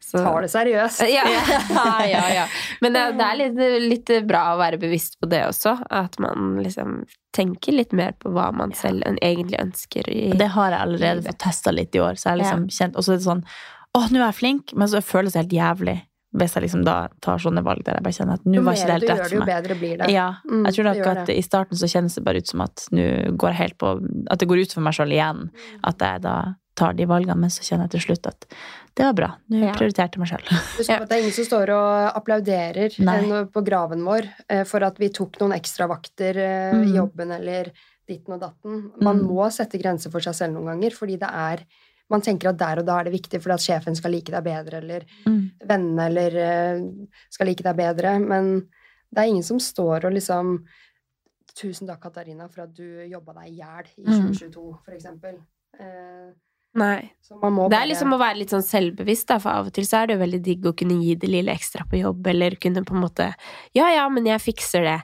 Så- Tar det seriøst. Ja, ja, ja. Men det, det er litt, litt bra å være bevisst på det også. At man liksom tenker litt mer på hva man selv egentlig ønsker. I, Det har jeg allerede fått testa litt i år. Så jeg liksom kjent, og så er det sånn Å, nå er jeg flink, men så føles det helt jævlig hvis jeg liksom da tar sånne valg der jeg bare kjenner at nå var ikke det helt rett for jo meg. bedre blir det. Ja, Mm, jeg tror nok at det. i starten så kjennes det bare ut som at nå går jeg helt på At det går ut for meg sjøl igjen. Mm. At jeg da tar de valgene, men så kjenner jeg til slutt at det var bra. Nå Ja. prioriterte jeg meg sjøl. Husk at det er ingen som står og applauderer Nei. eh, på graven vår eh, for at vi tok noen ekstra vakter eh, i Mm. jobben eller ditten og datten. Man Mm. må sette grenser for seg selv noen ganger, fordi det er man tenker at der og da er det viktig fordi at sjefen skal like deg bedre, eller Mm. vennene eller eh, skal like deg bedre. Men det er ingen som står og liksom Tusen takk, Katarina, for at du jobba deg i hjel i Mm. 2022, for eksempel. Eh, Nei. så man må Det bare er liksom å være litt sånn selvbevisst, da, for av og til så er det jo veldig digg å kunne gi det lille ekstra på jobb, eller kunne på en måte Ja, ja, men jeg fikser det.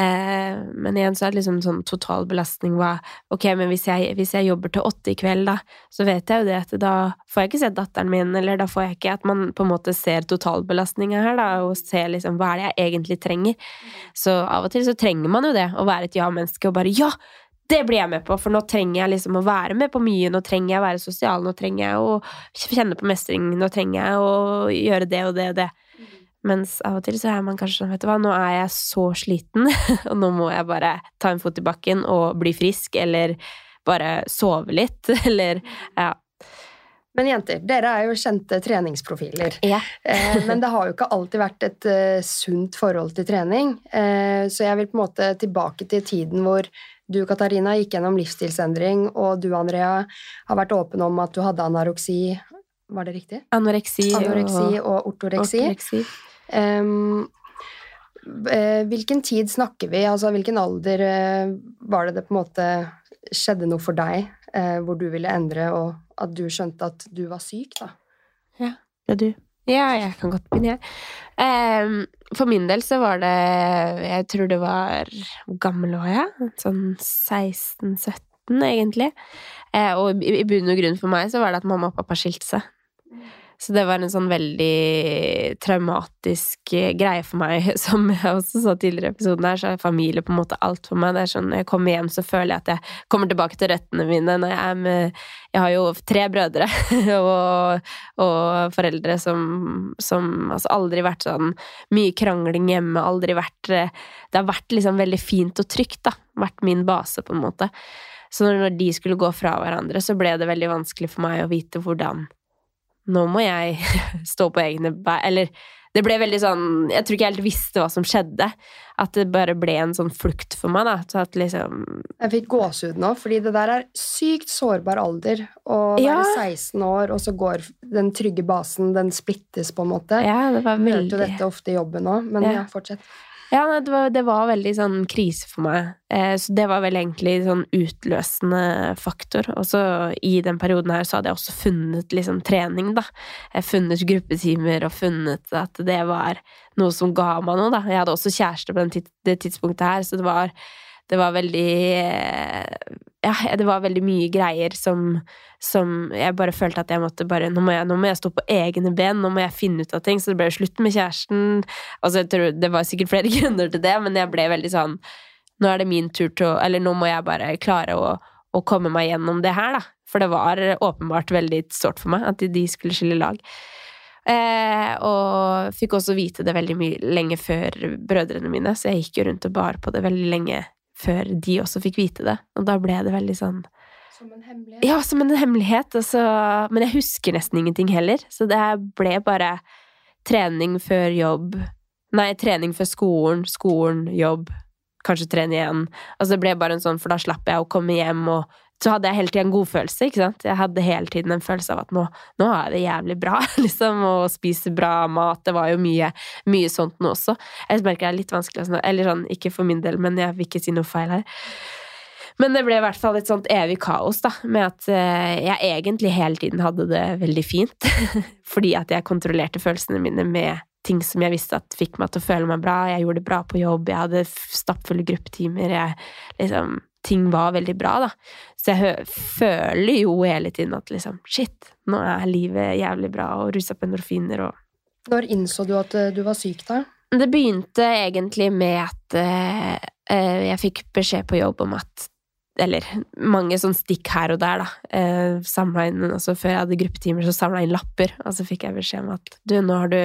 Eh, men igjen så er det liksom sånn total belastning hva Ok, men hvis jeg, hvis jeg jobber til åtte i kveld, da, så vet jeg jo det at da får jeg ikke sett datteren min, eller da får jeg ikke At man på en måte ser totalbelastninga her, da, og ser liksom hva er det jeg egentlig trenger. Så av og til så trenger man jo det, å være et ja-menneske og bare ja! Det blir jeg med på, for nå trenger jeg liksom å være med på mye. Nå trenger jeg å være sosial, nå trenger jeg å kjenne på mestring, nå trenger jeg å gjøre det og det og det. Mens av og til så er man kanskje sånn, vet du hva, nå er jeg så sliten, og nå må jeg bare ta en fot i bakken og bli frisk, eller bare sove litt, eller ja. Men jenter, dere er jo kjente treningsprofiler. Ja. Eh, men det har jo ikke alltid vært et eh, sunt forhold til trening. Eh, så jeg vil på en måte tilbake til tiden hvor du, Katarina, gikk gjennom livsstilsendring, og du, Andrea, har vært åpen om at du hadde anoreksi. Var det riktig? Anoreksi, Anoreksi og og ortoreksi. ortoreksi. Eh, hvilken tid snakker vi? Altså, hvilken alder eh, var det det på en måte skjedde noe for deg, eh, hvor du ville endre, og at du skjønte at du var syk, da? Ja, Det er du. Ja, jeg kan godt begynne, jeg. Um, for min del så var det Jeg tror det var Hvor gammel var jeg? Sånn 16-17, egentlig. Uh, og i, i bunn og grunn for meg så var det at mamma og pappa skilte seg. Så det var en sånn veldig traumatisk eh, greie for meg, som jeg også sa tidligere i episoden her, så er familie på en måte alt for meg. Det er sånn, Når jeg kommer hjem, så føler jeg at jeg kommer tilbake til røttene mine. Når jeg er med Jeg har jo tre brødre og, og foreldre som, som altså aldri vært sånn mye krangling hjemme, aldri vært eh, Det har vært liksom veldig fint og trygt, da. Vært min base, på en måte. Så når, de skulle gå fra hverandre, så ble det veldig vanskelig for meg å vite hvordan nå må jeg stå på egne bein Eller det ble veldig sånn Jeg tror ikke jeg helt visste hva som skjedde. At det bare ble en sånn flukt for meg, da. Så at liksom Jeg fikk gåsehud nå, fordi det der er sykt sårbar alder. Å Ja. være 16 år, og så går den trygge basen, den splittes på en måte. Ja, det var Jeg hørte jo dette ofte i jobben òg, men Ja. ja, fortsett. Ja, det, var, det var veldig sånn krise for meg. Eh, så det var vel egentlig sånn utløsende faktor. Og så i den perioden her så hadde jeg også funnet liksom trening, da. Jeg funnet gruppetimer og funnet at det var noe som ga meg noe, da. Jeg hadde også kjæreste på den tid, det tidspunktet her, så det var, det var veldig Ja, det var veldig mye greier som, som jeg bare følte at jeg måtte bare nå må jeg, nå må jeg stå på egne ben, nå må jeg finne ut av ting. Så det ble slutt med kjæresten. Altså, jeg tror Det var sikkert flere grunner til det, men jeg ble veldig sånn Nå er det min tur til å Eller nå må jeg bare klare å, å komme meg gjennom det her, da. For det var åpenbart veldig sårt for meg at de skulle skille lag. Eh, og fikk også vite det veldig mye lenge før brødrene mine, så jeg gikk jo rundt og bar på det veldig lenge før de også fikk vite det. Og da ble det veldig sånn Som en hemmelighet. ja, som en hemmelighet. Altså, men jeg husker nesten ingenting heller. Så det ble bare trening før jobb. Nei, trening før skolen, skolen, jobb. Kanskje trene igjen. Altså, det ble bare en sånn, for da slapp jeg å komme hjem, og så hadde jeg hele tiden en godfølelse, ikke sant. Jeg hadde hele tiden en følelse av at nå, nå er det jævlig bra, liksom, og spise bra mat. Det var jo mye, mye sånt nå også. Jeg merker det er litt vanskelig Eller sånn, ikke for min del, men jeg vil ikke si noe feil her. Men det ble i hvert fall et sånt evig kaos, da, med at eh, jeg egentlig hele tiden hadde det veldig fint. Fordi at jeg kontrollerte følelsene mine med ting som jeg visste at fikk meg til å føle meg bra. Jeg gjorde det bra på jobb, jeg hadde stappfulle gruppetimer, jeg liksom Ting var veldig bra, da. Så jeg føler jo hele tiden at liksom Shit, nå er livet jævlig bra, og rusa på endorfiner og Når innså du at eh, du var syk, da? det begynte egentlig med at eh, jeg fikk beskjed på jobb om at Eller mange sånn stikk her og der, da. Eh, inn, altså Før jeg hadde gruppetimer, så samla jeg inn lapper, og så fikk jeg beskjed om at du, nå har du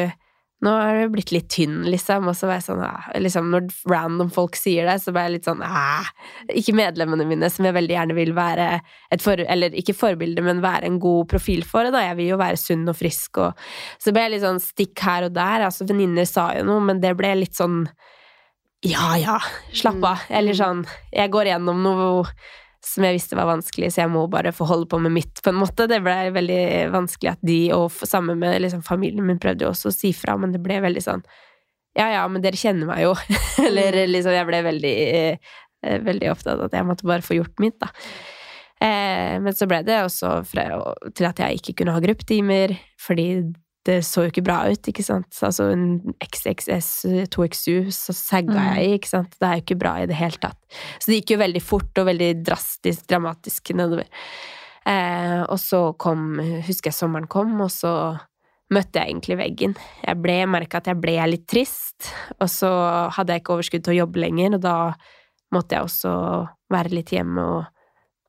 nå er det blitt litt tynn, liksom. Og så var jeg sånn ah, liksom, Når random folk sier det, så ble jeg litt sånn ah, Ikke medlemmene mine, som jeg veldig gjerne vil være et for... Eller ikke forbilde, men være en god profil for. Da. Jeg vil jo være sunn og frisk, og Så ble jeg litt sånn stikk her og der. Altså, venninner sa jo noe, men det ble litt sånn Ja ja, slapp av. Eller sånn Jeg går gjennom noe som jeg visste var vanskelig, så jeg må bare få holde på med mitt, på en måte. Det ble veldig vanskelig at de, og sammen med liksom, familien min, prøvde jo også å si fra, men det ble veldig sånn Ja, ja, men dere kjenner meg jo. Eller liksom, jeg ble veldig, eh, veldig opptatt av at jeg måtte bare få gjort mitt, da. Eh, men så ble det også fra, til at jeg ikke kunne ha gruppetimer, fordi det så jo ikke bra ut, ikke sant. Altså en XXS 2XU, så sagga Mm. jeg i, ikke sant. Det er jo ikke bra i det hele tatt. Så det gikk jo veldig fort og veldig drastisk, dramatisk nedover. Eh, og så kom, husker jeg sommeren kom, og så møtte jeg egentlig veggen. Jeg ble, merka at jeg ble litt trist, og så hadde jeg ikke overskudd til å jobbe lenger, og da måtte jeg også være litt hjemme og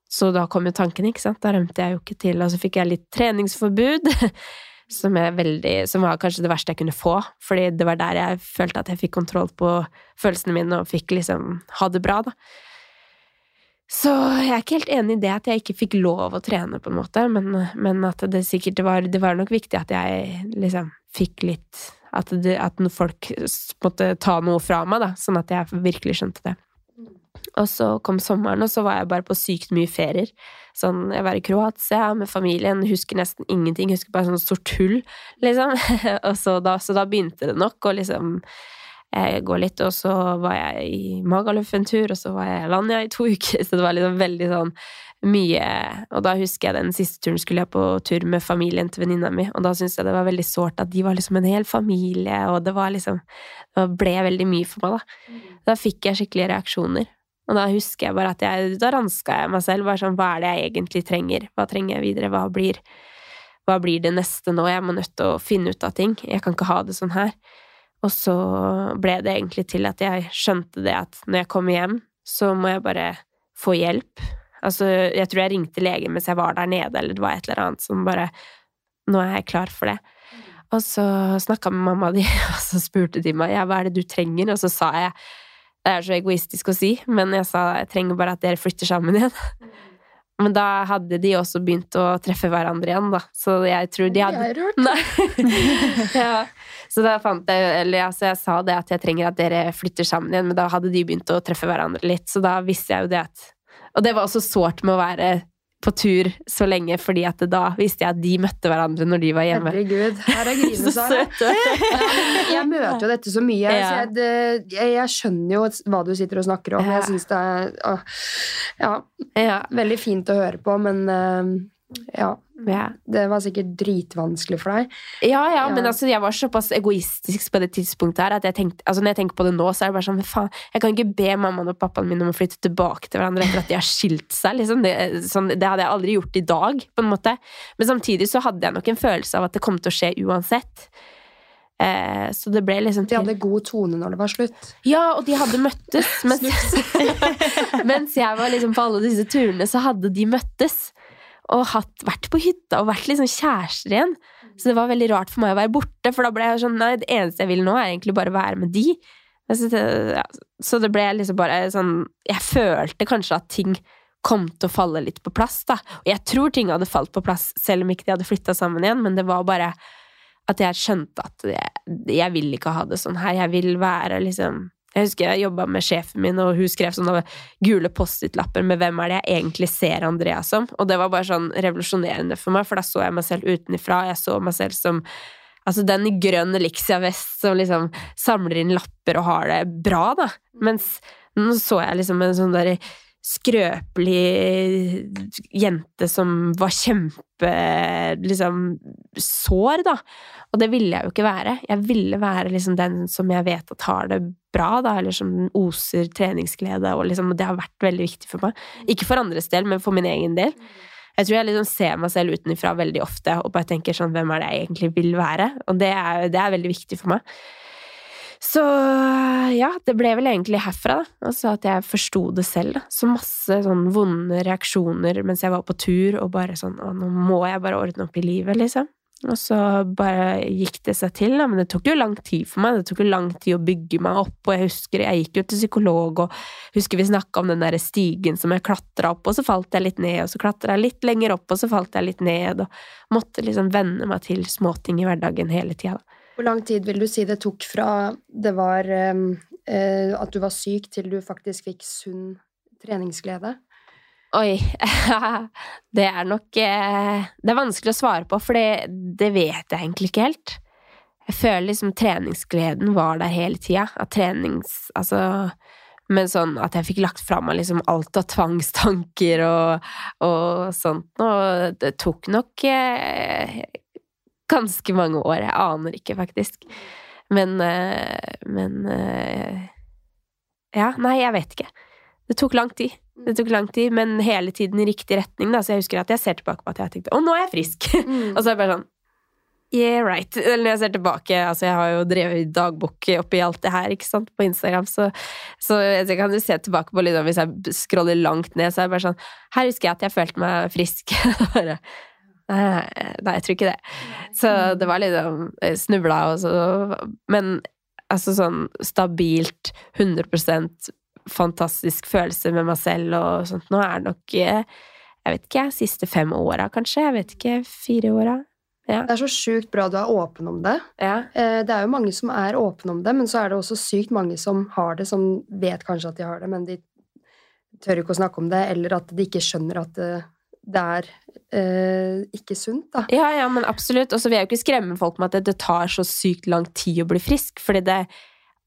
så da kom jo tanken, ikke sant. Da rømte jeg jo ikke til, og så fikk jeg litt treningsforbud. Som, veldig, som var kanskje det verste jeg kunne få, fordi det var der jeg følte at jeg fikk kontroll på følelsene mine og fikk liksom ha det bra, da. Så jeg er ikke helt enig i det at jeg ikke fikk lov å trene, på en måte, men, men at det sikkert var Det var nok viktig at jeg liksom fikk litt At, det, at folk måtte ta noe fra meg, da, sånn at jeg virkelig skjønte det. Og så kom sommeren, og så var jeg bare på sykt mye ferier. Sånn, jeg var i Kroatia med familien, husker nesten ingenting, husker bare sånn stort hull, liksom. så da, så da begynte det nok å liksom eh, gå litt, og så var jeg i Magaluf en tur, og så var jeg i Vanja i to uker, så det var liksom veldig sånn mye Og da husker jeg den siste turen skulle jeg på tur med familien til venninna mi, og da syntes jeg det var veldig sårt at de var liksom en hel familie, og det var liksom Det ble veldig mye for meg, da. Da fikk jeg skikkelige reaksjoner. Og da husker jeg bare at jeg Da ranska jeg meg selv. Bare sånn, hva er det jeg egentlig trenger? Hva trenger jeg videre? Hva blir, hva blir det neste nå? Jeg må nødt til å finne ut av ting. Jeg kan ikke ha det sånn her. Og så ble det egentlig til at jeg skjønte det at når jeg kommer hjem, så må jeg bare få hjelp. Altså, jeg tror jeg ringte legen mens jeg var der nede, eller det var et eller annet som bare Nå er jeg klar for det. Og så snakka med mamma di, og så spurte de meg ja, hva er det du trenger, og så sa jeg det er så egoistisk å si, men jeg sa jeg trenger bare at dere flytter sammen igjen. Men da hadde de også begynt å treffe hverandre igjen, da. Så jeg tror de hadde Det er rart. Ja. Så da fant jeg Eller altså, jeg sa det at jeg trenger at dere flytter sammen igjen, men da hadde de begynt å treffe hverandre litt, så da visste jeg jo det at Og det var også sårt med å være på tur så lenge, fordi at da visste jeg at de møtte hverandre når de var hjemme. Herregud, her er grine, Så Sara. Jeg møter jo dette så mye, Ja. så jeg, det, jeg, jeg skjønner jo hva du sitter og snakker om. Ja. Jeg syns det er å, ja, Ja. veldig fint å høre på, men eh, ja, ja. det var sikkert dritvanskelig for deg. Ja, ja, men altså, jeg var såpass egoistisk på det tidspunktet her at jeg tenkte, altså når jeg tenker på det nå, så er det bare sånn, faen, jeg kan ikke be mammaen og pappaen min om å flytte tilbake til hverandre etter at de har skilt seg, liksom. Det, sånn, det hadde jeg aldri gjort i dag, på en måte. Men samtidig så hadde jeg nok en følelse av at det kom til å skje uansett. Eh, så det ble liksom De hadde god tone når det var slutt. Ja, og de hadde møttes. Mens, mens jeg var liksom på alle disse turene, så hadde de møttes. Og hatt, vært på hytta og vært liksom kjærester igjen. Så det var veldig rart for meg å være borte, for da ble jeg sånn Nei, det eneste jeg vil nå, er egentlig bare være med de. Så det, ja, så det ble liksom bare sånn Jeg følte kanskje at ting kom til å falle litt på plass, da. Og jeg tror ting hadde falt på plass, selv om ikke de hadde flytta sammen igjen, men det var bare at jeg skjønte at jeg, jeg vil ikke ha det sånn her. Jeg vil være liksom Jeg husker jeg jobba med sjefen min, og hun skrev sånne gule Post-It-lapper med 'Hvem er det jeg egentlig ser Andrea som?' Og det var bare sånn revolusjonerende for meg, for da så jeg meg selv utenifra. Jeg så meg selv som Altså den i grønn Elixia-vest som liksom samler inn lapper og har det bra, da. Mens nå så jeg liksom en sånn der skrøpelig jente som var kjempe liksom sår, da. Og det ville jeg jo ikke være. Jeg ville være liksom den som jeg vet at har det bra, da, eller som oser treningsglede, og liksom Det har vært veldig viktig for meg. Ikke for andres del, men for min egen del. Jeg tror jeg liksom ser meg selv utenfra veldig ofte og bare tenker sånn Hvem er det jeg egentlig vil være? Og det er, det er veldig viktig for meg. Så ja, det ble vel egentlig herfra, da. Altså at jeg forsto det selv, da. Så masse sånn vonde reaksjoner mens jeg var på tur, og bare sånn Å, nå må jeg bare ordne opp i livet, liksom. Og så bare gikk det seg til. Men det tok jo lang tid for meg. Det tok jo lang tid å bygge meg opp, og jeg husker jeg gikk jo til psykolog, og husker vi snakka om den derre stigen som jeg klatra opp, og så falt jeg litt ned, og så klatra jeg litt lenger opp, og så falt jeg litt ned, og måtte liksom venne meg til småting i hverdagen hele tida. Hvor lang tid vil du si det tok fra det var eh, eh, at du var syk, til du faktisk fikk sunn treningsglede? Oi. Det er nok eh, Det er vanskelig å svare på, for det, det vet jeg egentlig ikke helt. Jeg føler liksom treningsgleden var der hele tida. At trenings... Altså Men sånn at jeg fikk lagt fra meg liksom alt av tvangstanker og, og sånt. noe. det tok nok eh, ganske mange år. Jeg aner ikke, faktisk. Men eh, Men eh, Ja, nei, jeg vet ikke. Det tok lang tid. Det tok lang tid, men hele tiden i riktig retning. Da. Så jeg husker at jeg ser tilbake på at jeg tenkte 'Å, nå er jeg frisk'. Mm. og så er jeg bare sånn Yeah, right. Eller når jeg ser tilbake Altså, jeg har jo drevet dagbok oppi alt det her, ikke sant, på Instagram, så, så jeg kan jo se tilbake på liksom, Hvis jeg scroller langt ned, så er det bare sånn Her husker jeg at jeg følte meg frisk. bare Nei, nei, jeg tror ikke det. Så det var liksom jeg Snubla og så Men altså sånn stabilt 100 fantastisk følelse med meg selv og sånt. Nå er det nok eh, Jeg vet ikke, siste fem åra, kanskje. Jeg vet ikke. Fire åra. Ja. Det er så sjukt bra du er åpen om det. ja. Eh, Det er jo mange som er åpne om det, men så er det også sykt mange som har det, som vet kanskje at de har det, men de tør ikke å snakke om det, eller at de ikke skjønner at det, det er eh, ikke sunt, da. Ja, ja, men absolutt. Og så vil jeg jo ikke skremme folk med at det, det tar så sykt lang tid å bli frisk, fordi det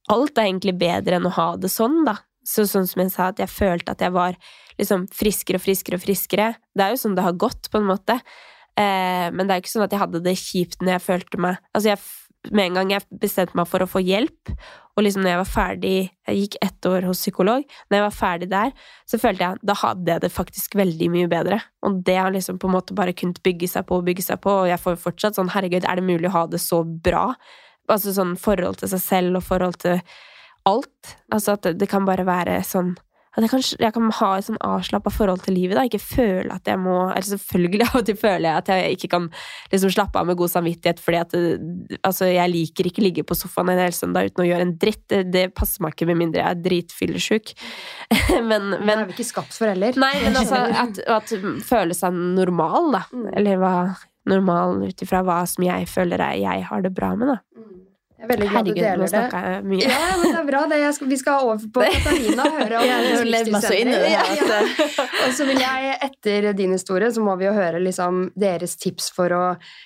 Alt er egentlig bedre enn å ha det sånn, da. Så sånn som jeg sa, at jeg følte at jeg var liksom friskere og friskere og friskere. Det er jo sånn det har gått, på en måte. Eh, men det er jo ikke sånn at jeg hadde det kjipt når jeg følte meg Altså, jeg, med en gang jeg bestemte meg for å få hjelp, og liksom når jeg var ferdig Jeg gikk ett år hos psykolog. Når jeg var ferdig der, så følte jeg da hadde jeg det faktisk veldig mye bedre. Og det har liksom på en måte bare kunnet bygge seg på og bygge seg på, og jeg får fortsatt sånn herregud, er det mulig å ha det så bra? Altså sånn forhold til seg selv og forhold til alt. Altså at det, kan bare være sånn at jeg kan, jeg kan ha et sånn avslappa forhold til livet. da, Ikke føle at jeg må eller Selvfølgelig av og til føler jeg at jeg ikke kan liksom slappe av med god samvittighet, fordi at altså, jeg liker ikke ligge på sofaen en hel søndag uten å gjøre en dritt. Det, det passer meg ikke med mindre jeg er dritfyllesjuk. men, Det er vi ikke skapt for heller. Nei, men altså at, at føle seg normal, da. Mm. Eller hva normal ut ifra hva som jeg føler er jeg har det bra med, da. Jeg er veldig glad du Herregud, nå deler det. snakka jeg mye. Ja, men det er bra. Det. Skal, vi skal over på Katarina og høre om hennes livsstilsendring. Ja, ja. Og så vil jeg, etter din historie, så må vi jo høre liksom deres tips for, å,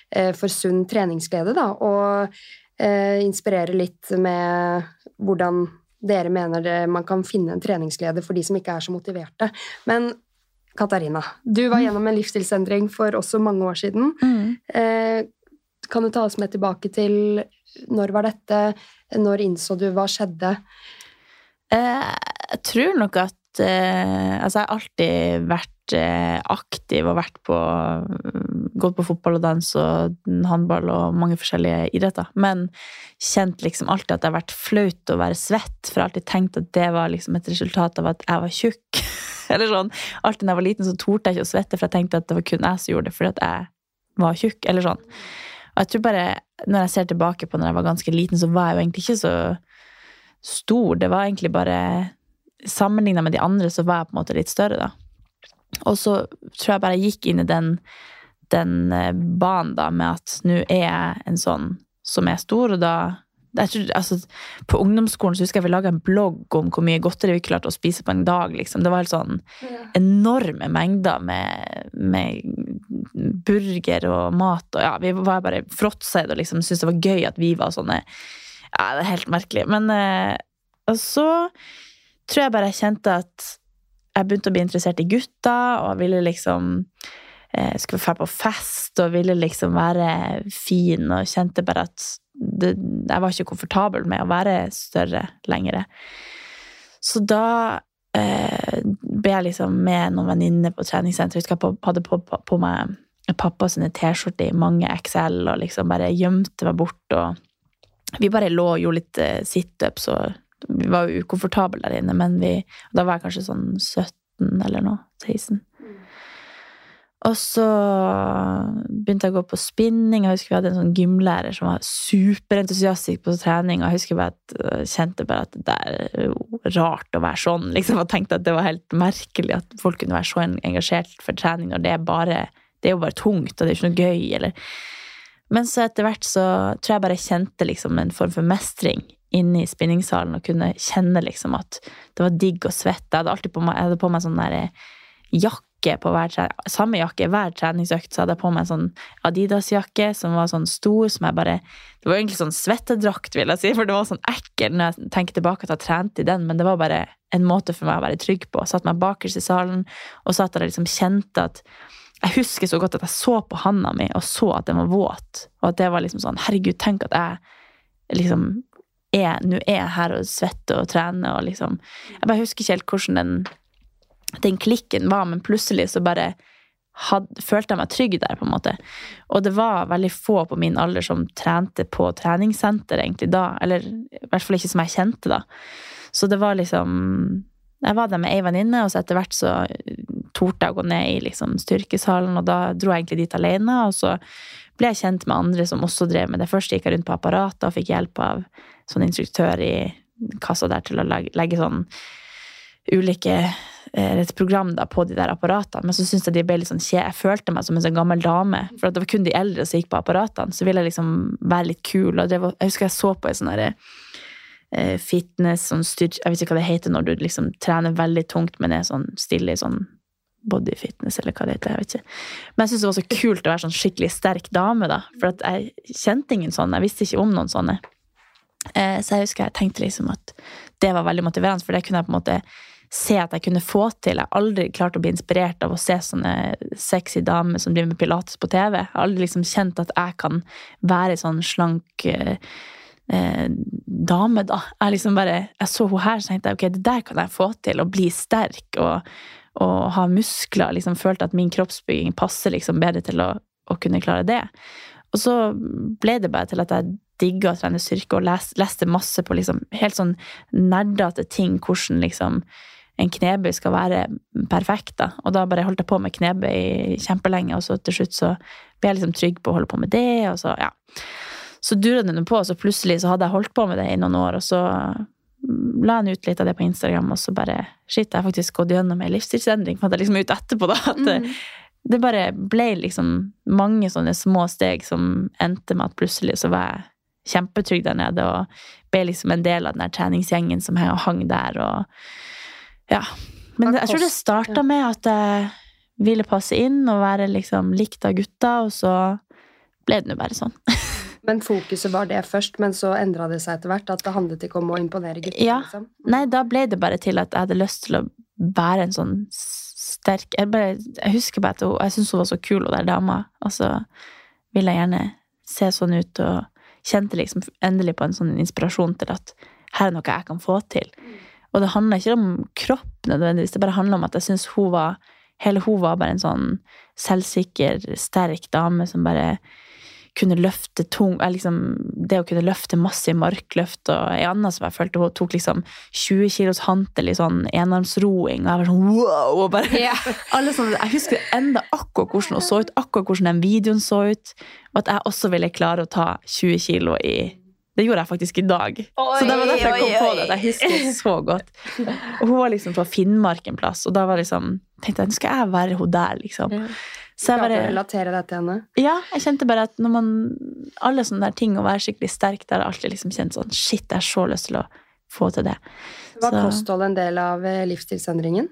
eh, for sunn treningsglede, da. Og eh, inspirere litt med hvordan dere mener det, man kan finne en treningsglede for de som ikke er så motiverte. Men Katarina, du var gjennom en livsstilsendring for også mange år siden. Eh, kan du ta oss med tilbake til når var dette? Når innså du hva skjedde? Eh, jeg tror nok at eh, Altså, jeg har alltid vært eh, aktiv og vært på Gått på fotball og dans og håndball og mange forskjellige idretter. Men kjent liksom alltid at det har vært flaut å være svett, for jeg har alltid tenkt at det var liksom et resultat av at jeg var tjukk. Eller sånn. Alltid da jeg var liten, så torde jeg ikke å svette, for jeg tenkte at det var kun jeg som gjorde det fordi at jeg var tjukk. Eller sånn. Og jeg tror bare, når jeg ser tilbake på når jeg var ganske liten, så var jeg jo egentlig ikke så stor. Det var egentlig bare Sammenligna med de andre, så var jeg på en måte litt større, da. Og så tror jeg bare jeg gikk inn i den, den eh, banen da, med at nå er jeg en sånn som er stor, og da tror, altså, På ungdomsskolen så husker jeg vi laga en blogg om hvor mye godteri vi klarte å spise på en dag. liksom. Det var helt sånn enorme mengder med, med burger og mat. og ja, Vi var bare fråtsa og liksom syntes det var gøy at vi var sånne Ja, det er helt merkelig. Men eh, Og så tror jeg bare jeg kjente at jeg begynte å bli interessert i gutter, og ville liksom eh, skulle dra på fest og ville liksom være fin, og kjente bare at det, jeg var ikke komfortabel med å være større lenger. Så da eh, ble jeg liksom med noen venninner på treningssenteret. Husker jeg hadde på, på, på meg pappa sine T-skjorter i mange XL og liksom bare gjemte meg bort. Og vi bare lå og gjorde litt eh, situps, og vi var jo ukomfortable der inne, men vi Da var jeg kanskje sånn 17 eller noe. 16. Og så begynte jeg å gå på spinning. Jeg husker vi hadde en sånn gymlærer som var superentusiastisk på trening. Og jeg husker bare at jeg kjente bare at det er rart å være sånn. liksom, Og tenkte at det var helt merkelig at folk kunne være så engasjert for trening når det er bare det er jo bare tungt, og det er ikke noe gøy. eller... Men så etter hvert så tror jeg bare jeg kjente liksom en form for mestring inne i spinningsalen, og kunne kjenne liksom at det var digg å svette. Jeg hadde alltid på meg, hadde på meg sånn der jakke jakke på hver. Samme jakke hver treningsøkt, så hadde jeg på meg en sånn Adidas-jakke som var sånn stor, som jeg bare Det var egentlig sånn svettedrakt, vil jeg si, for det var sånn ekkel når jeg tenker tilbake at jeg trente i den, men det var bare en måte for meg å være trygg på. Satt meg bakerst i salen og satt der og liksom kjente at jeg husker så godt at jeg så på handa mi og så at den var våt. Og at det var liksom sånn Herregud, tenk at jeg liksom er Nå er jeg her og svetter og trener og liksom Jeg bare husker ikke helt hvordan den, den klikken var, men plutselig så bare hadde, følte jeg meg trygg der, på en måte. Og det var veldig få på min alder som trente på treningssenter egentlig da. Eller i hvert fall ikke som jeg kjente da. Så det var liksom Jeg var der med ei venninne, og så etter hvert så torde jeg å gå ned i liksom, styrkesalen, og da dro jeg egentlig dit alene. Og så ble jeg kjent med andre som også drev med det. Først gikk jeg rundt på apparatet og fikk hjelp av sånn instruktør i kassa der til å legge, legge sånn ulike eh, et program da på de der apparatene. Men så syntes jeg de ble litt sånn kje. Jeg følte meg som en sånn gammel dame. For det var kun de eldre som gikk på apparatene. Så ville jeg liksom være litt kul. Og var, jeg husker jeg så på en sånn derre eh, fitness, sånn styr, Jeg vet ikke hva det heter når du liksom trener veldig tungt, men er sånn stille i sånn body fitness, eller hva det heter. jeg vet ikke. Men jeg syntes det var så kult å være sånn skikkelig sterk dame, da. For jeg kjente ingen sånne. Jeg visste ikke om noen sånne. Eh, så jeg husker jeg tenkte liksom at det var veldig motiverende, for det kunne jeg på en måte se at jeg kunne få til. Jeg har aldri klart å bli inspirert av å se sånne sexy damer som driver med pilates på TV. Jeg har aldri liksom kjent at jeg kan være sånn slank eh, eh, dame, da. Jeg liksom bare, jeg så hun her, så tenkte jeg ok, det der kan jeg få til. Å bli sterk og, og ha muskler. liksom Følte at min kroppsbygging passer liksom bedre til å, å kunne klare det. Og så ble det bare til at jeg digga å trene styrke og les, leste masse på liksom helt sånn nerdete ting, hvordan liksom en knebøy skal være perfekt. da. Og da bare holdt jeg på med knebøy kjempelenge, og så til slutt så ble jeg liksom trygg på å holde på med det. og Så ja. Så dura det nå på, og så plutselig så hadde jeg holdt på med det i noen år, og så la jeg ut litt av det på Instagram, og så bare Shit, jeg har faktisk gått gjennom ei livsstilsendring. Fant jeg liksom ut etterpå, da. At det, det bare ble liksom mange sånne små steg som endte med at plutselig så var jeg kjempetrygg der nede, og ble liksom en del av den der treningsgjengen som hang der, og ja. Men jeg tror det starta med at jeg ville passe inn og være liksom likt av gutta, og så ble det nå bare sånn. Men fokuset var det først, men så endra det seg etter hvert? At det handlet ikke om å imponere gutter? Ja. Liksom. Nei, da ble det bare til at jeg hadde lyst til å være en sånn sterk Jeg, bare, jeg husker bare at hun, jeg syntes hun var så kul, hun der dama. Og så ville jeg gjerne se sånn ut, og kjente liksom endelig på en sånn inspirasjon til at her er noe jeg kan få til. Og det handla ikke om kropp nødvendigvis, det bare handla om at jeg syns hun var Hele hun var bare en sånn selvsikker, sterk dame som bare kunne løfte tung liksom, Det å kunne løfte masse i markløft og ei anna som jeg følte hun tok liksom 20 kilos hantel i sånn enarmsroing, og jeg var sånn wow! Og bare, yeah. sånne, jeg husker enda akkurat hvordan hun så ut, akkurat hvordan den videoen så ut, og at jeg også ville klare å ta 20 kilo i det gjorde jeg faktisk i dag. så det var derfor jeg kom på det. Jeg husker det så godt. Og hun var liksom fra Finnmark en plass, og da var liksom, tenkte jeg nå skal jeg være hun der, liksom. Ja. Så jeg bare relatere deg til henne? ja, jeg kjente bare at når man Alle sånne der ting å være skikkelig sterk, det har jeg alltid liksom kjent sånn Shit, jeg har så lyst til å få til det. Var Så- kosthold en del av eh, livsstilsendringen?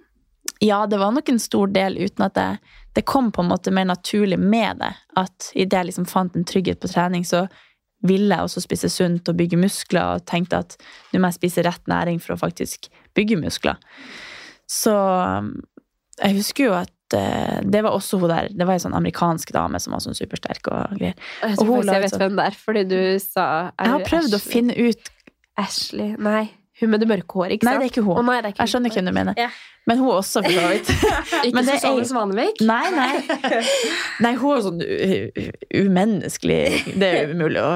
Ja, det var nok en stor del, uten at det, det kom på en måte mer naturlig med det. At idet jeg liksom fant en trygghet på trening, så ville jeg også spise sunt og bygge muskler, og tenkte at nå må jeg spise rett næring for å faktisk bygge muskler. Så um, jeg husker jo at eh, det var også hun der Det var ei sånn amerikansk dame som var sånn supersterk og greier. Jeg tror faktisk jeg vet sånn- hvem det er, fordi du sa Jeg har prøvd å finne ut Ashley Nei, hun med det mørke håret, ikke sant? Nei, det er ikke hun. Oh, nei, er ikke Jeg skjønner hvem du mener. Ja. Men hun også, for så vidt. Ikke Men det er- Susanne Svanevik? Nei, nei. Nei, hun er sånn umenneskelig. Det er umulig å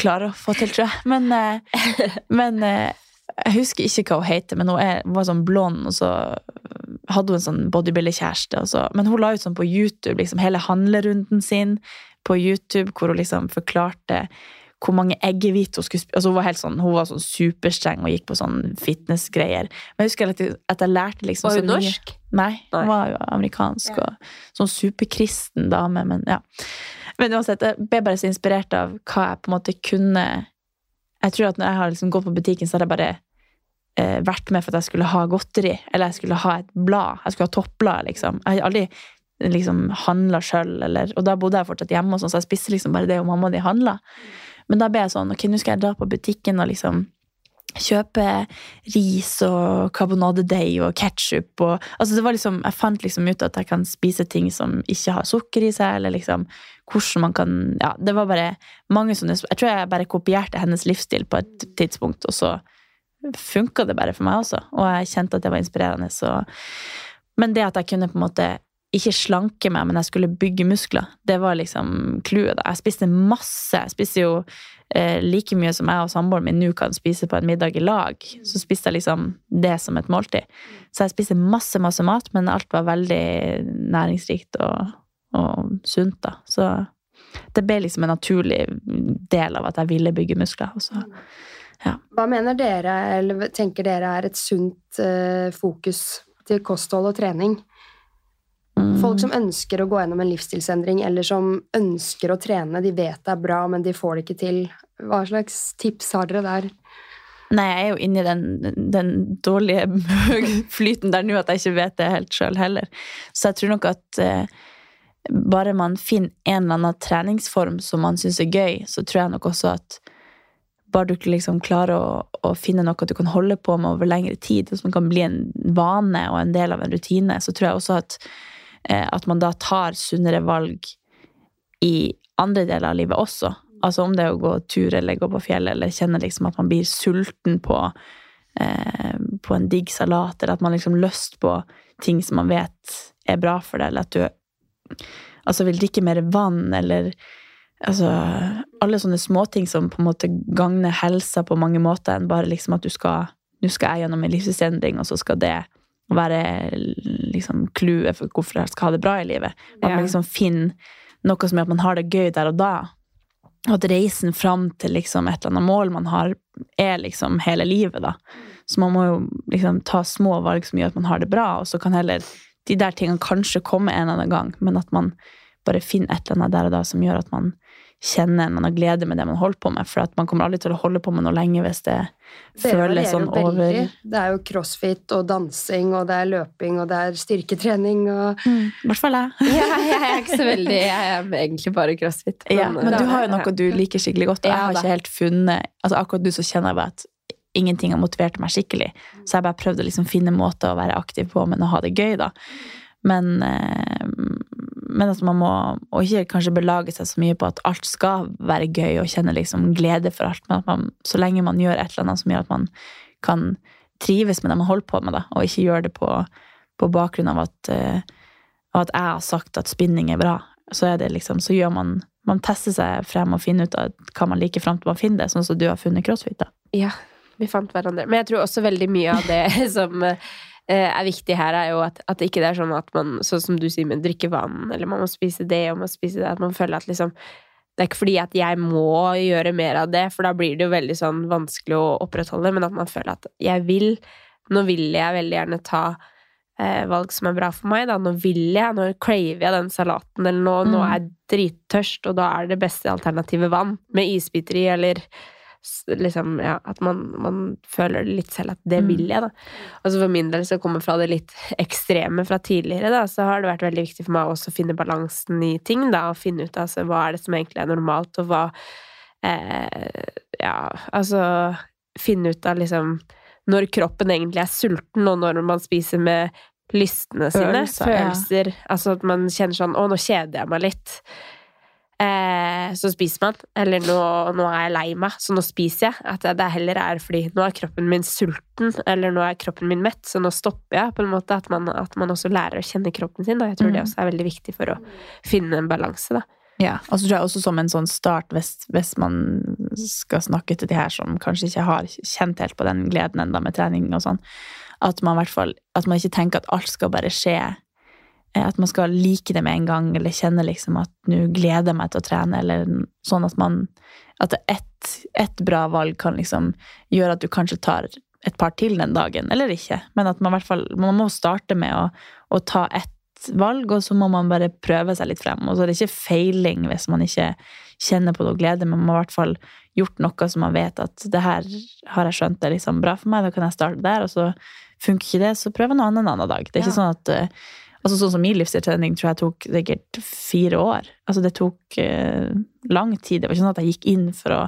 klare å få til, tror jeg. Men, eh, men eh, jeg husker ikke hva hun heter, men hun er, var sånn blond, og så hadde hun en sånn bodybuilder-kjæreste. Men hun la ut sånn på YouTube liksom hele handlerunden sin på YouTube, hvor hun liksom forklarte hvor mange eggehvite hun skulle spise. Altså, hun var helt sånn, hun var sånn superstreng og gikk på sånn fitnessgreier. Men jeg husker at jeg, at jeg lærte liksom Var hun norsk? Nei, hun var jo amerikansk og sånn superkristen dame, men ja. Men uansett, jeg ble bare så inspirert av hva jeg på en måte kunne Jeg tror at når jeg har liksom gått på butikken, så har jeg bare eh, vært med for at jeg skulle ha godteri, eller jeg skulle ha et blad. Jeg skulle ha toppblad, liksom. Jeg har aldri liksom handla sjøl, og da bodde jeg fortsatt hjemme, og sånn, så jeg spiste liksom bare det og mamma og de handla. Men da ble jeg sånn ok, nå skal jeg dra på butikken og liksom kjøpe ris og karbonadedeig og ketsjup og altså det var liksom, Jeg fant liksom ut at jeg kan spise ting som ikke har sukker i seg, eller liksom hvordan man kan Ja, det var bare mange sånne Jeg tror jeg bare kopierte hennes livsstil på et tidspunkt, og så funka det bare for meg også. Og jeg kjente at det var inspirerende. Så. Men det at jeg kunne på en måte ikke slanke meg, men jeg skulle bygge muskler. Det var liksom clouet. Jeg spiste masse. Jeg spiste jo eh, like mye som jeg og samboeren min nå kan spise på en middag i lag. Så spiste jeg liksom det som et måltid. Så jeg spiste masse, masse mat, men alt var veldig næringsrikt og, og sunt, da. Så det ble liksom en naturlig del av at jeg ville bygge muskler. Så, ja. Hva mener dere, eller tenker dere er et sunt eh, fokus til kosthold og trening? Folk som ønsker å gå gjennom en livsstilsendring, eller som ønsker å trene, de vet det er bra, men de får det ikke til. Hva slags tips har dere der? Nei, jeg er jo inni den, den dårlige flyten der nå at jeg ikke vet det helt sjøl heller. Så jeg tror nok at eh, bare man finner en eller annen treningsform som man syns er gøy, så tror jeg nok også at bare du liksom klarer å, å, finne noe du kan holde på med over lengre tid, som kan bli en vane og en del av en rutine, så tror jeg også at at man da tar sunnere valg i andre deler av livet også. Altså om det er å gå tur eller gå på fjellet eller kjenne liksom at man blir sulten på, eh, på en digg salat, eller at man liksom lyst på ting som man vet er bra for deg, eller at du altså vil drikke mer vann, eller altså Alle sånne småting som på en måte gagner helsa på mange måter, enn bare liksom at du skal Nå skal jeg gjennom en livsstilsendring, og så skal det å være liksom clouet for hvorfor jeg skal ha det bra i livet. At man liksom finner noe som gjør at man har det gøy der og da. Og at reisen fram til liksom et eller annet mål man har, er liksom hele livet, da. Så man må jo liksom ta små valg som gjør at man har det bra, og så kan heller de der tingene kanskje komme en eller annen gang, men at man bare finner et eller annet der og da som gjør at man kjenne man har glede med det man holder på med. For at man kommer aldri til å holde på med noe lenge hvis det det føles sånn over Det er jo crossfit og dansing, og det er løping, og det er styrketrening og mm, I hvert fall jeg. ja, jeg er ikke så veldig Jeg er egentlig bare crossfit. Men, ja, men du har jo noe du liker skikkelig godt, og jeg har ikke helt funnet altså Akkurat du så kjenner jeg bare at ingenting har motivert meg skikkelig. Så jeg bare prøvde å liksom finne måter å være aktiv på, men å ha det gøy, da. Men eh, men at man må Og ikke kanskje belage seg så mye på at alt skal være gøy og kjenne liksom glede for alt, men at man, så lenge man gjør et eller annet som gjør at man kan trives med det man holder på med, da, og ikke gjør det på, på bakgrunn av at, uh, at jeg har sagt at spinning er bra, så er det liksom, så gjør man man tester seg frem og finner ut av hva man liker fram til man finner det, sånn som du har funnet crossfit. da. Ja, vi fant hverandre. Men jeg tror også veldig mye av det som Eh, er viktig her, er jo at, at ikke det er sånn at man, sånn som du sier, med drikke vann, eller man må spise det og man må spise det, at man føler at liksom det er ikke fordi at jeg må gjøre mer av det, for da blir det jo veldig sånn vanskelig å opprettholde, men at man føler at jeg vil Nå vil jeg veldig gjerne ta eh, valg som er bra for meg, da. Nå vil jeg, nå craver jeg den salaten, eller nå, mm. nå er jeg drittørst, og da er det beste alternativet vann med isbiter i, eller liksom, ja, at man, man, føler litt selv at det mm. vil jeg, da. Altså for min del som kommer fra det litt ekstreme fra tidligere, da, så har det vært veldig viktig for meg også å finne balansen i ting, da, og finne ut altså hva er det som egentlig er normalt, og hva eh, Ja, altså finne ut av liksom når kroppen egentlig er sulten, og når man spiser med lystene sine. Følelser. følelser ja. Altså at man kjenner sånn Å, nå kjeder jeg meg litt eh, så spiser man. Eller nå, nå, er jeg lei meg, så nå spiser jeg. At det heller er fordi nå er kroppen min sulten, eller nå er kroppen min mett, så nå stopper jeg. på en måte At man, at man også lærer å kjenne kroppen sin. Og jeg tror mm. det også er veldig viktig for å finne en balanse. da. Ja, og så tror jeg også som en sånn start, hvis, hvis, man skal snakke til de her som kanskje ikke har kjent helt på den gleden enda med trening og sånn, at man i hvert fall at man ikke tenker at alt skal bare skje at man skal like det med en gang, eller kjenne liksom at nå gleder jeg meg til å trene, eller sånn at man At ett et bra valg kan liksom gjøre at du kanskje tar et par til den dagen, eller ikke. Men at man fall man må starte med å, å ta ett et valg, og så må man bare prøve seg litt frem. Og så er det ikke feiling hvis man ikke kjenner på noe glede, men man har i hvert fall gjort noe som man vet at det her har jeg skjønt er liksom bra for meg, da kan jeg starte der, og så funker ikke det, så prøv noe annet en annen dag. Det er ikke sånn at eh, Altså Sånn som min livsstiltrening tror jeg tok sikkert fire år. Altså Det tok eh, lang tid. Det var ikke sånn at jeg gikk inn for å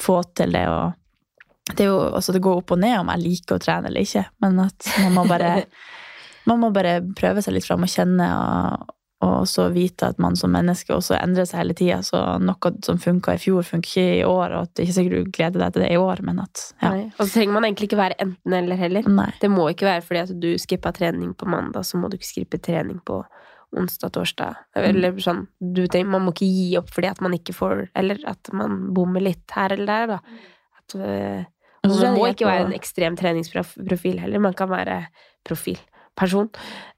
få til det. og det, jo, altså det går opp og ned om jeg liker å trene eller ikke, men at man må bare, man må bare prøve seg litt fram og kjenne, og, og så vite at man som menneske også endrer seg hele tida. Så noe som funka i fjor, funker ikke i år, og at det ikke sikkert du gleder deg til det i år, men at ja. Nei. Og så trenger man egentlig ikke være enten-eller heller. Nei. Det må ikke være fordi at du skippa trening på mandag, så må du ikke skippe trening på onsdag, torsdag. Eller sånn. Du tenker, man må ikke gi opp fordi at man ikke får Eller at man bommer litt her eller der, da. At, øh, så og man må ikke være en ekstrem treningsprofil heller. Man kan være profil. Person.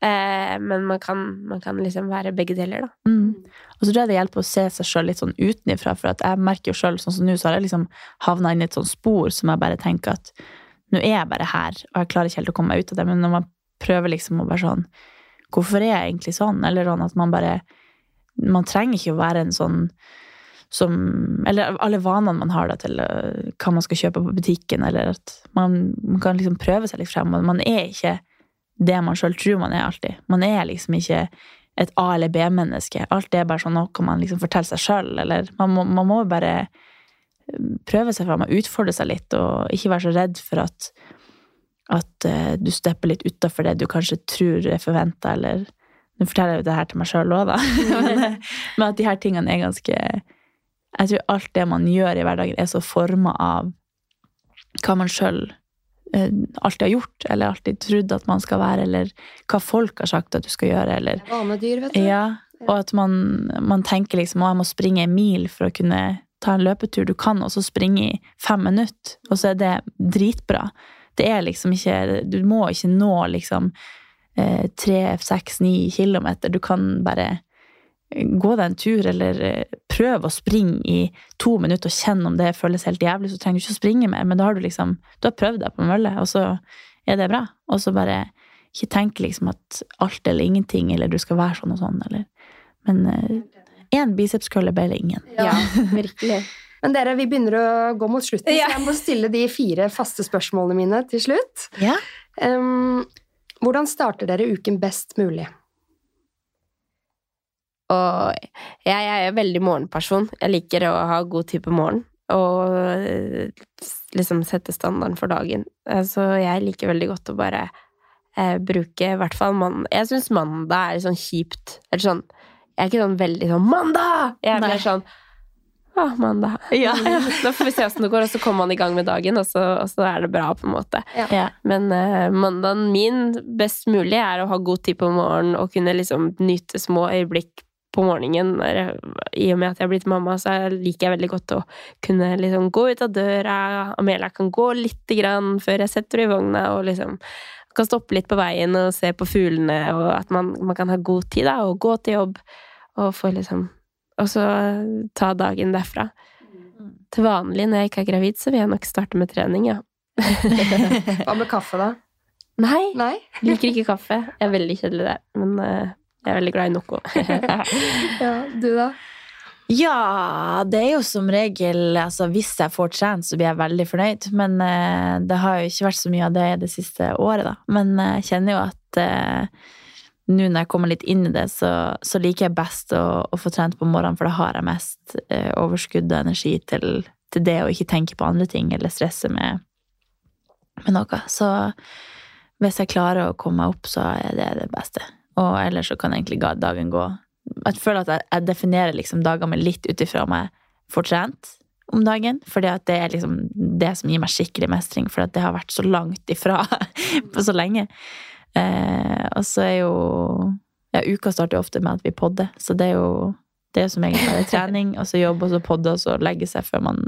Eh, men man kan, man kan liksom være begge deler, da. Mm. Og så tror jeg det hjelper å se seg sjøl litt sånn utenifra, for at jeg merker jo sjøl, sånn som nå, så har jeg liksom havna inn i et sånt spor som jeg bare tenker at nå er jeg bare her, og jeg klarer ikke helt å komme meg ut av det, men når man prøver liksom å være sånn Hvorfor er jeg egentlig sånn? Eller sånn at man bare Man trenger ikke å være en sånn som Eller alle vanene man har da til øh, hva man skal kjøpe på butikken, eller at man, man kan liksom prøve seg litt frem, man er ikke det man sjøl tror man er alltid. Man er liksom ikke et A- eller B-menneske. Alt er bare sånn noe man liksom forteller seg sjøl, eller man må, man må bare eh, prøve seg fram og utfordre seg litt, og ikke være så redd for at, at eh, du stepper litt utafor det du kanskje tror er forventa, eller Nå forteller jeg jo det her til meg sjøl òg, da, men, men at de her tingene er ganske Jeg tror alt det man gjør i hverdagen, er så forma av hva man sjøl alltid har gjort, eller alltid trodd at man skal være, eller hva folk har sagt at du skal gjøre, eller Vanedyr, vet du. ja, og at man, man tenker liksom at jeg må springe en mil for å kunne ta en løpetur. Du kan også springe i fem minutter, og så er det dritbra. Det er liksom ikke Du må ikke nå liksom eh, tre, seks, ni kilometer. Du kan bare gå deg en tur, eller prøv å springe i to minutter og kjenne om det føles helt jævlig, så trenger du ikke å springe mer, men da har du liksom Du har prøvd deg på en mølle, og så er det bra. Og så bare ikke tenk liksom at alt eller ingenting, eller du skal være sånn og sånn, eller Men én bicepskølle ble det ingen. Ja, virkelig. Men dere, vi begynner å gå mot slutten, Ja. så jeg må stille de fire faste spørsmålene mine til slutt. Ja. Um, hvordan starter dere uken best mulig? Og jeg, jeg er veldig morgenperson. Jeg liker å ha god tid på morgenen. Og eh, liksom sette standarden for dagen. Eh, Så jeg liker veldig godt å bare eh, bruke i hvert fall mandag Jeg syns mandag er litt sånn kjipt. Eller sånn Jeg er ikke sånn veldig sånn 'Mandag!' Jeg er Nei. mer sånn Å, mandag. Ja. Da får vi se åssen det går, og så kommer man i gang med dagen, og så, og så er det bra, på en måte. Ja. Men eh, mandagen min best mulig er å ha god tid på morgenen og kunne liksom nyte små øyeblikk på morgenen. Når- I og med at jeg er blitt mamma, så liker jeg veldig godt å kunne liksom gå ut av døra. Amelia kan gå lite grann før jeg setter henne i vogna, og liksom kan stoppe litt på veien og se på fuglene, og at man, man kan ha god tid da, og gå til jobb og få liksom Og så ta dagen derfra. Til vanlig når jeg ikke er gravid, så vil jeg nok starte med trening, ja. Hva med kaffe, da? Nei, Nei? Liker ikke kaffe. Jeg er veldig kjedelig der. Men eh, jeg er veldig glad i noe. Ja, du, da? Ja, det er jo som regel altså Hvis jeg får trent, så blir jeg veldig fornøyd. Men eh, det har jo ikke vært så mye av det det siste året, da. Men eh, jeg kjenner jo at eh, nå når jeg kommer litt inn i det, så, så liker jeg best å, å få trent på morgenen, for da har jeg mest eh, overskudd og energi til, til det å ikke tenke på andre ting eller stresse med, med noe. Så hvis jeg klarer å komme meg opp, så er det det beste. Og ellers så kan egentlig dagen gå Jeg føler at jeg, jeg definerer liksom dagene mine litt ut ifra om jeg får trent om dagen, fordi at det er liksom det som gir meg skikkelig mestring, for det har vært så langt ifra på så lenge. Eh, og så er jo Ja, uka starter jo ofte med at vi podder, så det er jo det er som egentlig bare trening, og så jobb, og så podde, og så legge seg før man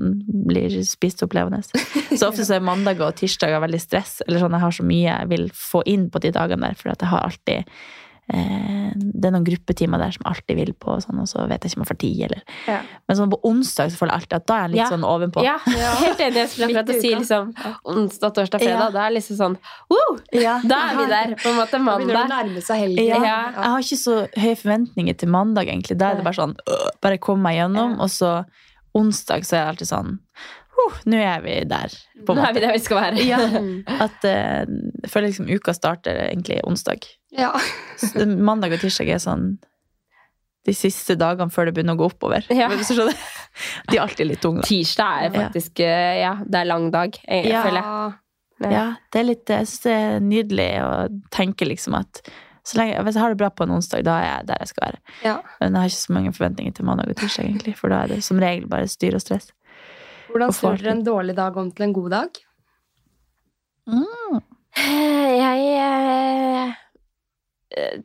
blir spist opp levende. Så ofte så er mandager og tirsdager veldig stress, eller sånn jeg har så mye jeg vil få inn på de dagene der, for jeg har alltid Det er noen gruppetimer der som alltid vil på, og, sånn, og så vet jeg ikke om jeg får tid. Eller. Ja. Men sånn på onsdag så føler jeg alltid at da er jeg litt Ja. sånn ovenpå. Ja, helt enig. Jeg skulle akkurat si liksom onsdag, torsdag, fredag. Ja. Da er det liksom sånn wow, Ja. Da er vi der, på en måte. Da begynner det å Mandag. nærme seg helgen. Ja. Ja. Jeg har ikke så høye forventninger til mandag, egentlig. Da er det bare sånn øh, Bare kom meg gjennom. Ja. Og så onsdag så er det alltid sånn Uh, Nå er vi der, på en Nå er vi der vi skal være. Ja. At uh, jeg føler liksom uka starter egentlig onsdag. Ja. Mandag og tirsdag er sånn de siste dagene før det begynner å gå oppover. Ja. Hvis du skjønner. De er alltid litt tunge. da. Tirsdag er faktisk eh, Ja, det er lang dag, jeg, Ja. føler jeg. Ja. Ja, det er litt, jeg syns det er nydelig å tenke liksom at så lenge, hvis jeg har det bra på en onsdag, da er jeg der jeg skal være. Ja. Men jeg har ikke så mange forventninger til mandag og tirsdag, egentlig, for da er det som regel bare styr og stress. Hvordan snur dere en dårlig dag om til en god dag? Jeg eh, eh,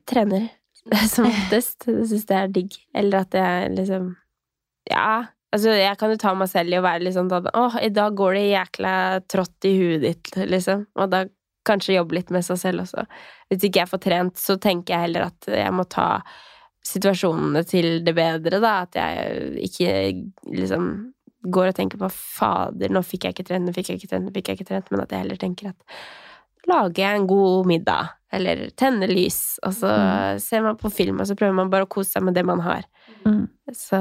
trener som oftest. Jeg syns det er digg. Eller at jeg liksom Ja. Altså, jeg kan jo ta meg selv i å være litt sånn at Å, i dag går det jækla trått i huet ditt, liksom. Og da kanskje jobbe litt med seg selv også. Hvis ikke jeg får trent, så tenker jeg heller at jeg må ta situasjonene til det bedre, da. At jeg ikke liksom går og tenker på fader, nå fikk jeg ikke trent, nå fikk jeg ikke trent, nå fikk jeg ikke trent, men at jeg heller tenker at lager jeg en god middag, eller tenne lys, og så Mm. ser man på film, og så prøver man bare å kose seg med det man har. Mm. Så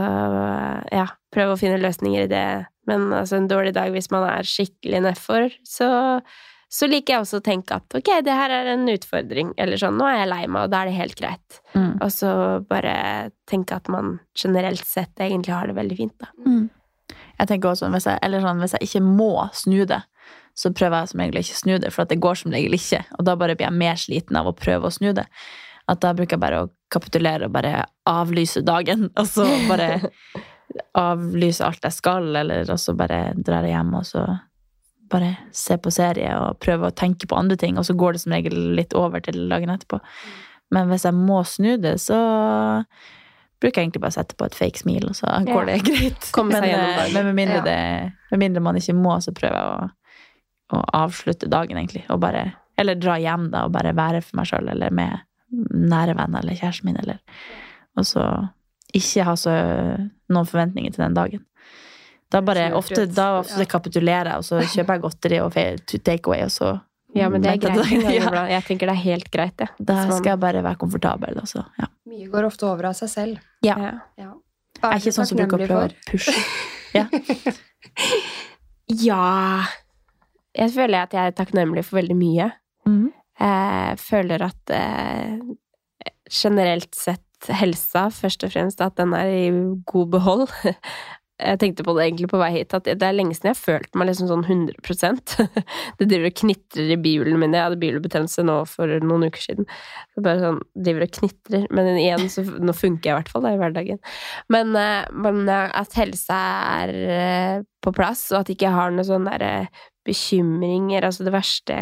ja, prøve å finne løsninger i det. Men altså, en dårlig dag hvis man er skikkelig nedfor, så, så liker jeg også å tenke at ok, det her er en utfordring, eller sånn, nå er jeg lei meg, og da er det helt greit. Mm. Og så bare tenke at man generelt sett egentlig har det veldig fint, da. Mm. Jeg tenker også, hvis jeg, eller sånn, hvis jeg ikke må snu det, så prøver jeg som regel ikke å snu det, for det går som regel ikke. Og da bare blir jeg mer sliten av å prøve å snu det. At da bruker jeg bare å kapitulere og bare avlyse dagen, og så bare avlyse alt jeg skal, eller og så bare drar jeg hjem og så bare se på serie og prøve å tenke på andre ting, og så går det som regel litt over til dagen etterpå. Men hvis jeg må snu det, så bruker jeg egentlig bare å sette på et fake smil, og så går det greit. Men, eh, men med mindre, det, med mindre man ikke må, så prøver jeg å, å avslutte dagen, egentlig. Og bare, eller dra hjem, da, og bare være for meg sjøl, eller med nære venner eller kjæresten min, eller Og så ikke ha så noen forventninger til den dagen. Da bare ofte, da ofte Ja. kapitulerer jeg, og så kjøper jeg godteri og take away, og så Ja, men det er greit. iblant. Jeg tenker det er helt greit, det. Da skal jeg bare være komfortabel. Også. ja. Mye går ofte over av seg selv. Ja. ja. Ja. Jeg er ikke sånn som bruker å prøve å pushe. Ja Jeg føler at jeg er takknemlig for veldig mye. Mm. Jeg føler at eh, generelt sett helsa, først og fremst, at den er i god behold. Jeg tenkte på det egentlig på vei hit, at det er lenge siden jeg har følt meg liksom sånn 100% Det driver og knitrer i bihulene mine. Jeg hadde bihulebetennelse nå for noen uker siden. Så bare sånn, driver og knitrer. Men igjen, så nå funker jeg i hvert fall da, i hverdagen. Men, eh, men eh, at helsa er eh, på plass, og at jeg ikke har noe sånn derre bekymringer. Altså det verste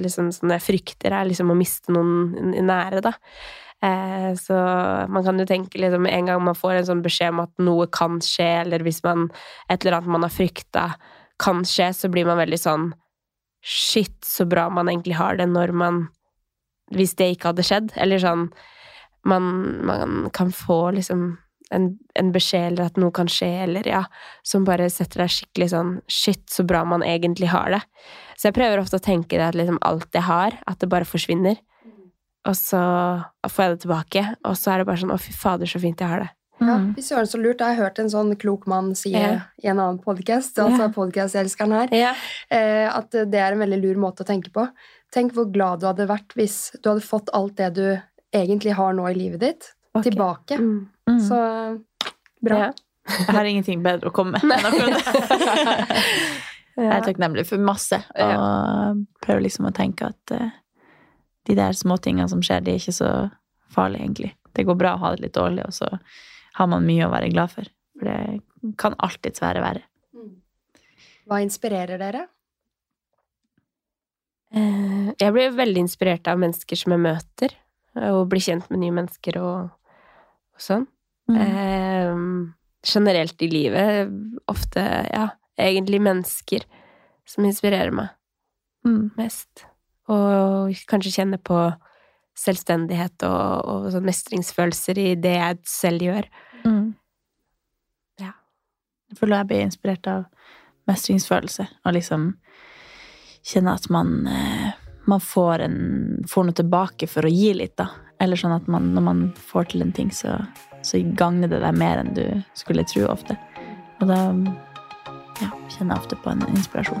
liksom, sånne frykter, er liksom å miste noen nære, da. Eh, så man kan jo tenke liksom en gang man får en sånn beskjed om at noe kan skje, eller hvis man et eller annet man har frykta kan skje, så blir man veldig sånn Shit, så bra man egentlig har det når man Hvis det ikke hadde skjedd. Eller sånn Man, man kan få liksom en, en beskjed eller at noe kan skje, eller ja, som bare setter deg skikkelig sånn Shit, så bra man egentlig har det. Så jeg prøver ofte å tenke det at liksom alt jeg har, at det bare forsvinner. Og så får jeg det tilbake, og så er det bare sånn Å, fy fader, så fint jeg har det. Ja, Mm. fy søren, så lurt. Jeg har hørt en sånn klok mann si Ja. i en annen podkast, altså Ja. podkastelskeren her, Ja. eh, at det er en veldig lur måte å tenke på. Tenk hvor glad du hadde vært hvis du hadde fått alt det du egentlig har nå i livet ditt, tilbake. Mm. Mm. Så bra. Ja. Jeg har ingenting bedre å komme med enn akkurat det. Jeg er takknemlig for masse, og prøver liksom å tenke at eh, de der småtingene som skjer, de er ikke så farlige, egentlig. Det går bra å ha det litt dårlig, og så har man mye å være glad for. For det kan alltids være verre. Hva inspirerer dere? Eh, Jeg blir veldig inspirert av mennesker som jeg møter, og blir kjent med nye mennesker og, og sånn. Mm. Eh, generelt i livet. Ofte, ja, egentlig mennesker som inspirerer meg Mm. mest. Og kanskje kjenne på selvstendighet og, og sånn mestringsfølelser i det jeg selv gjør. Mm. Ja. Jeg føler jeg blir inspirert av mestringsfølelse, og liksom kjenne at man, eh, man får, en, får noe tilbake for å gi litt, da. Eller sånn at man, når man får til en ting, så, så gagner det deg mer enn du skulle tro ofte. Og da ja, kjenner jeg ofte på en inspirasjon.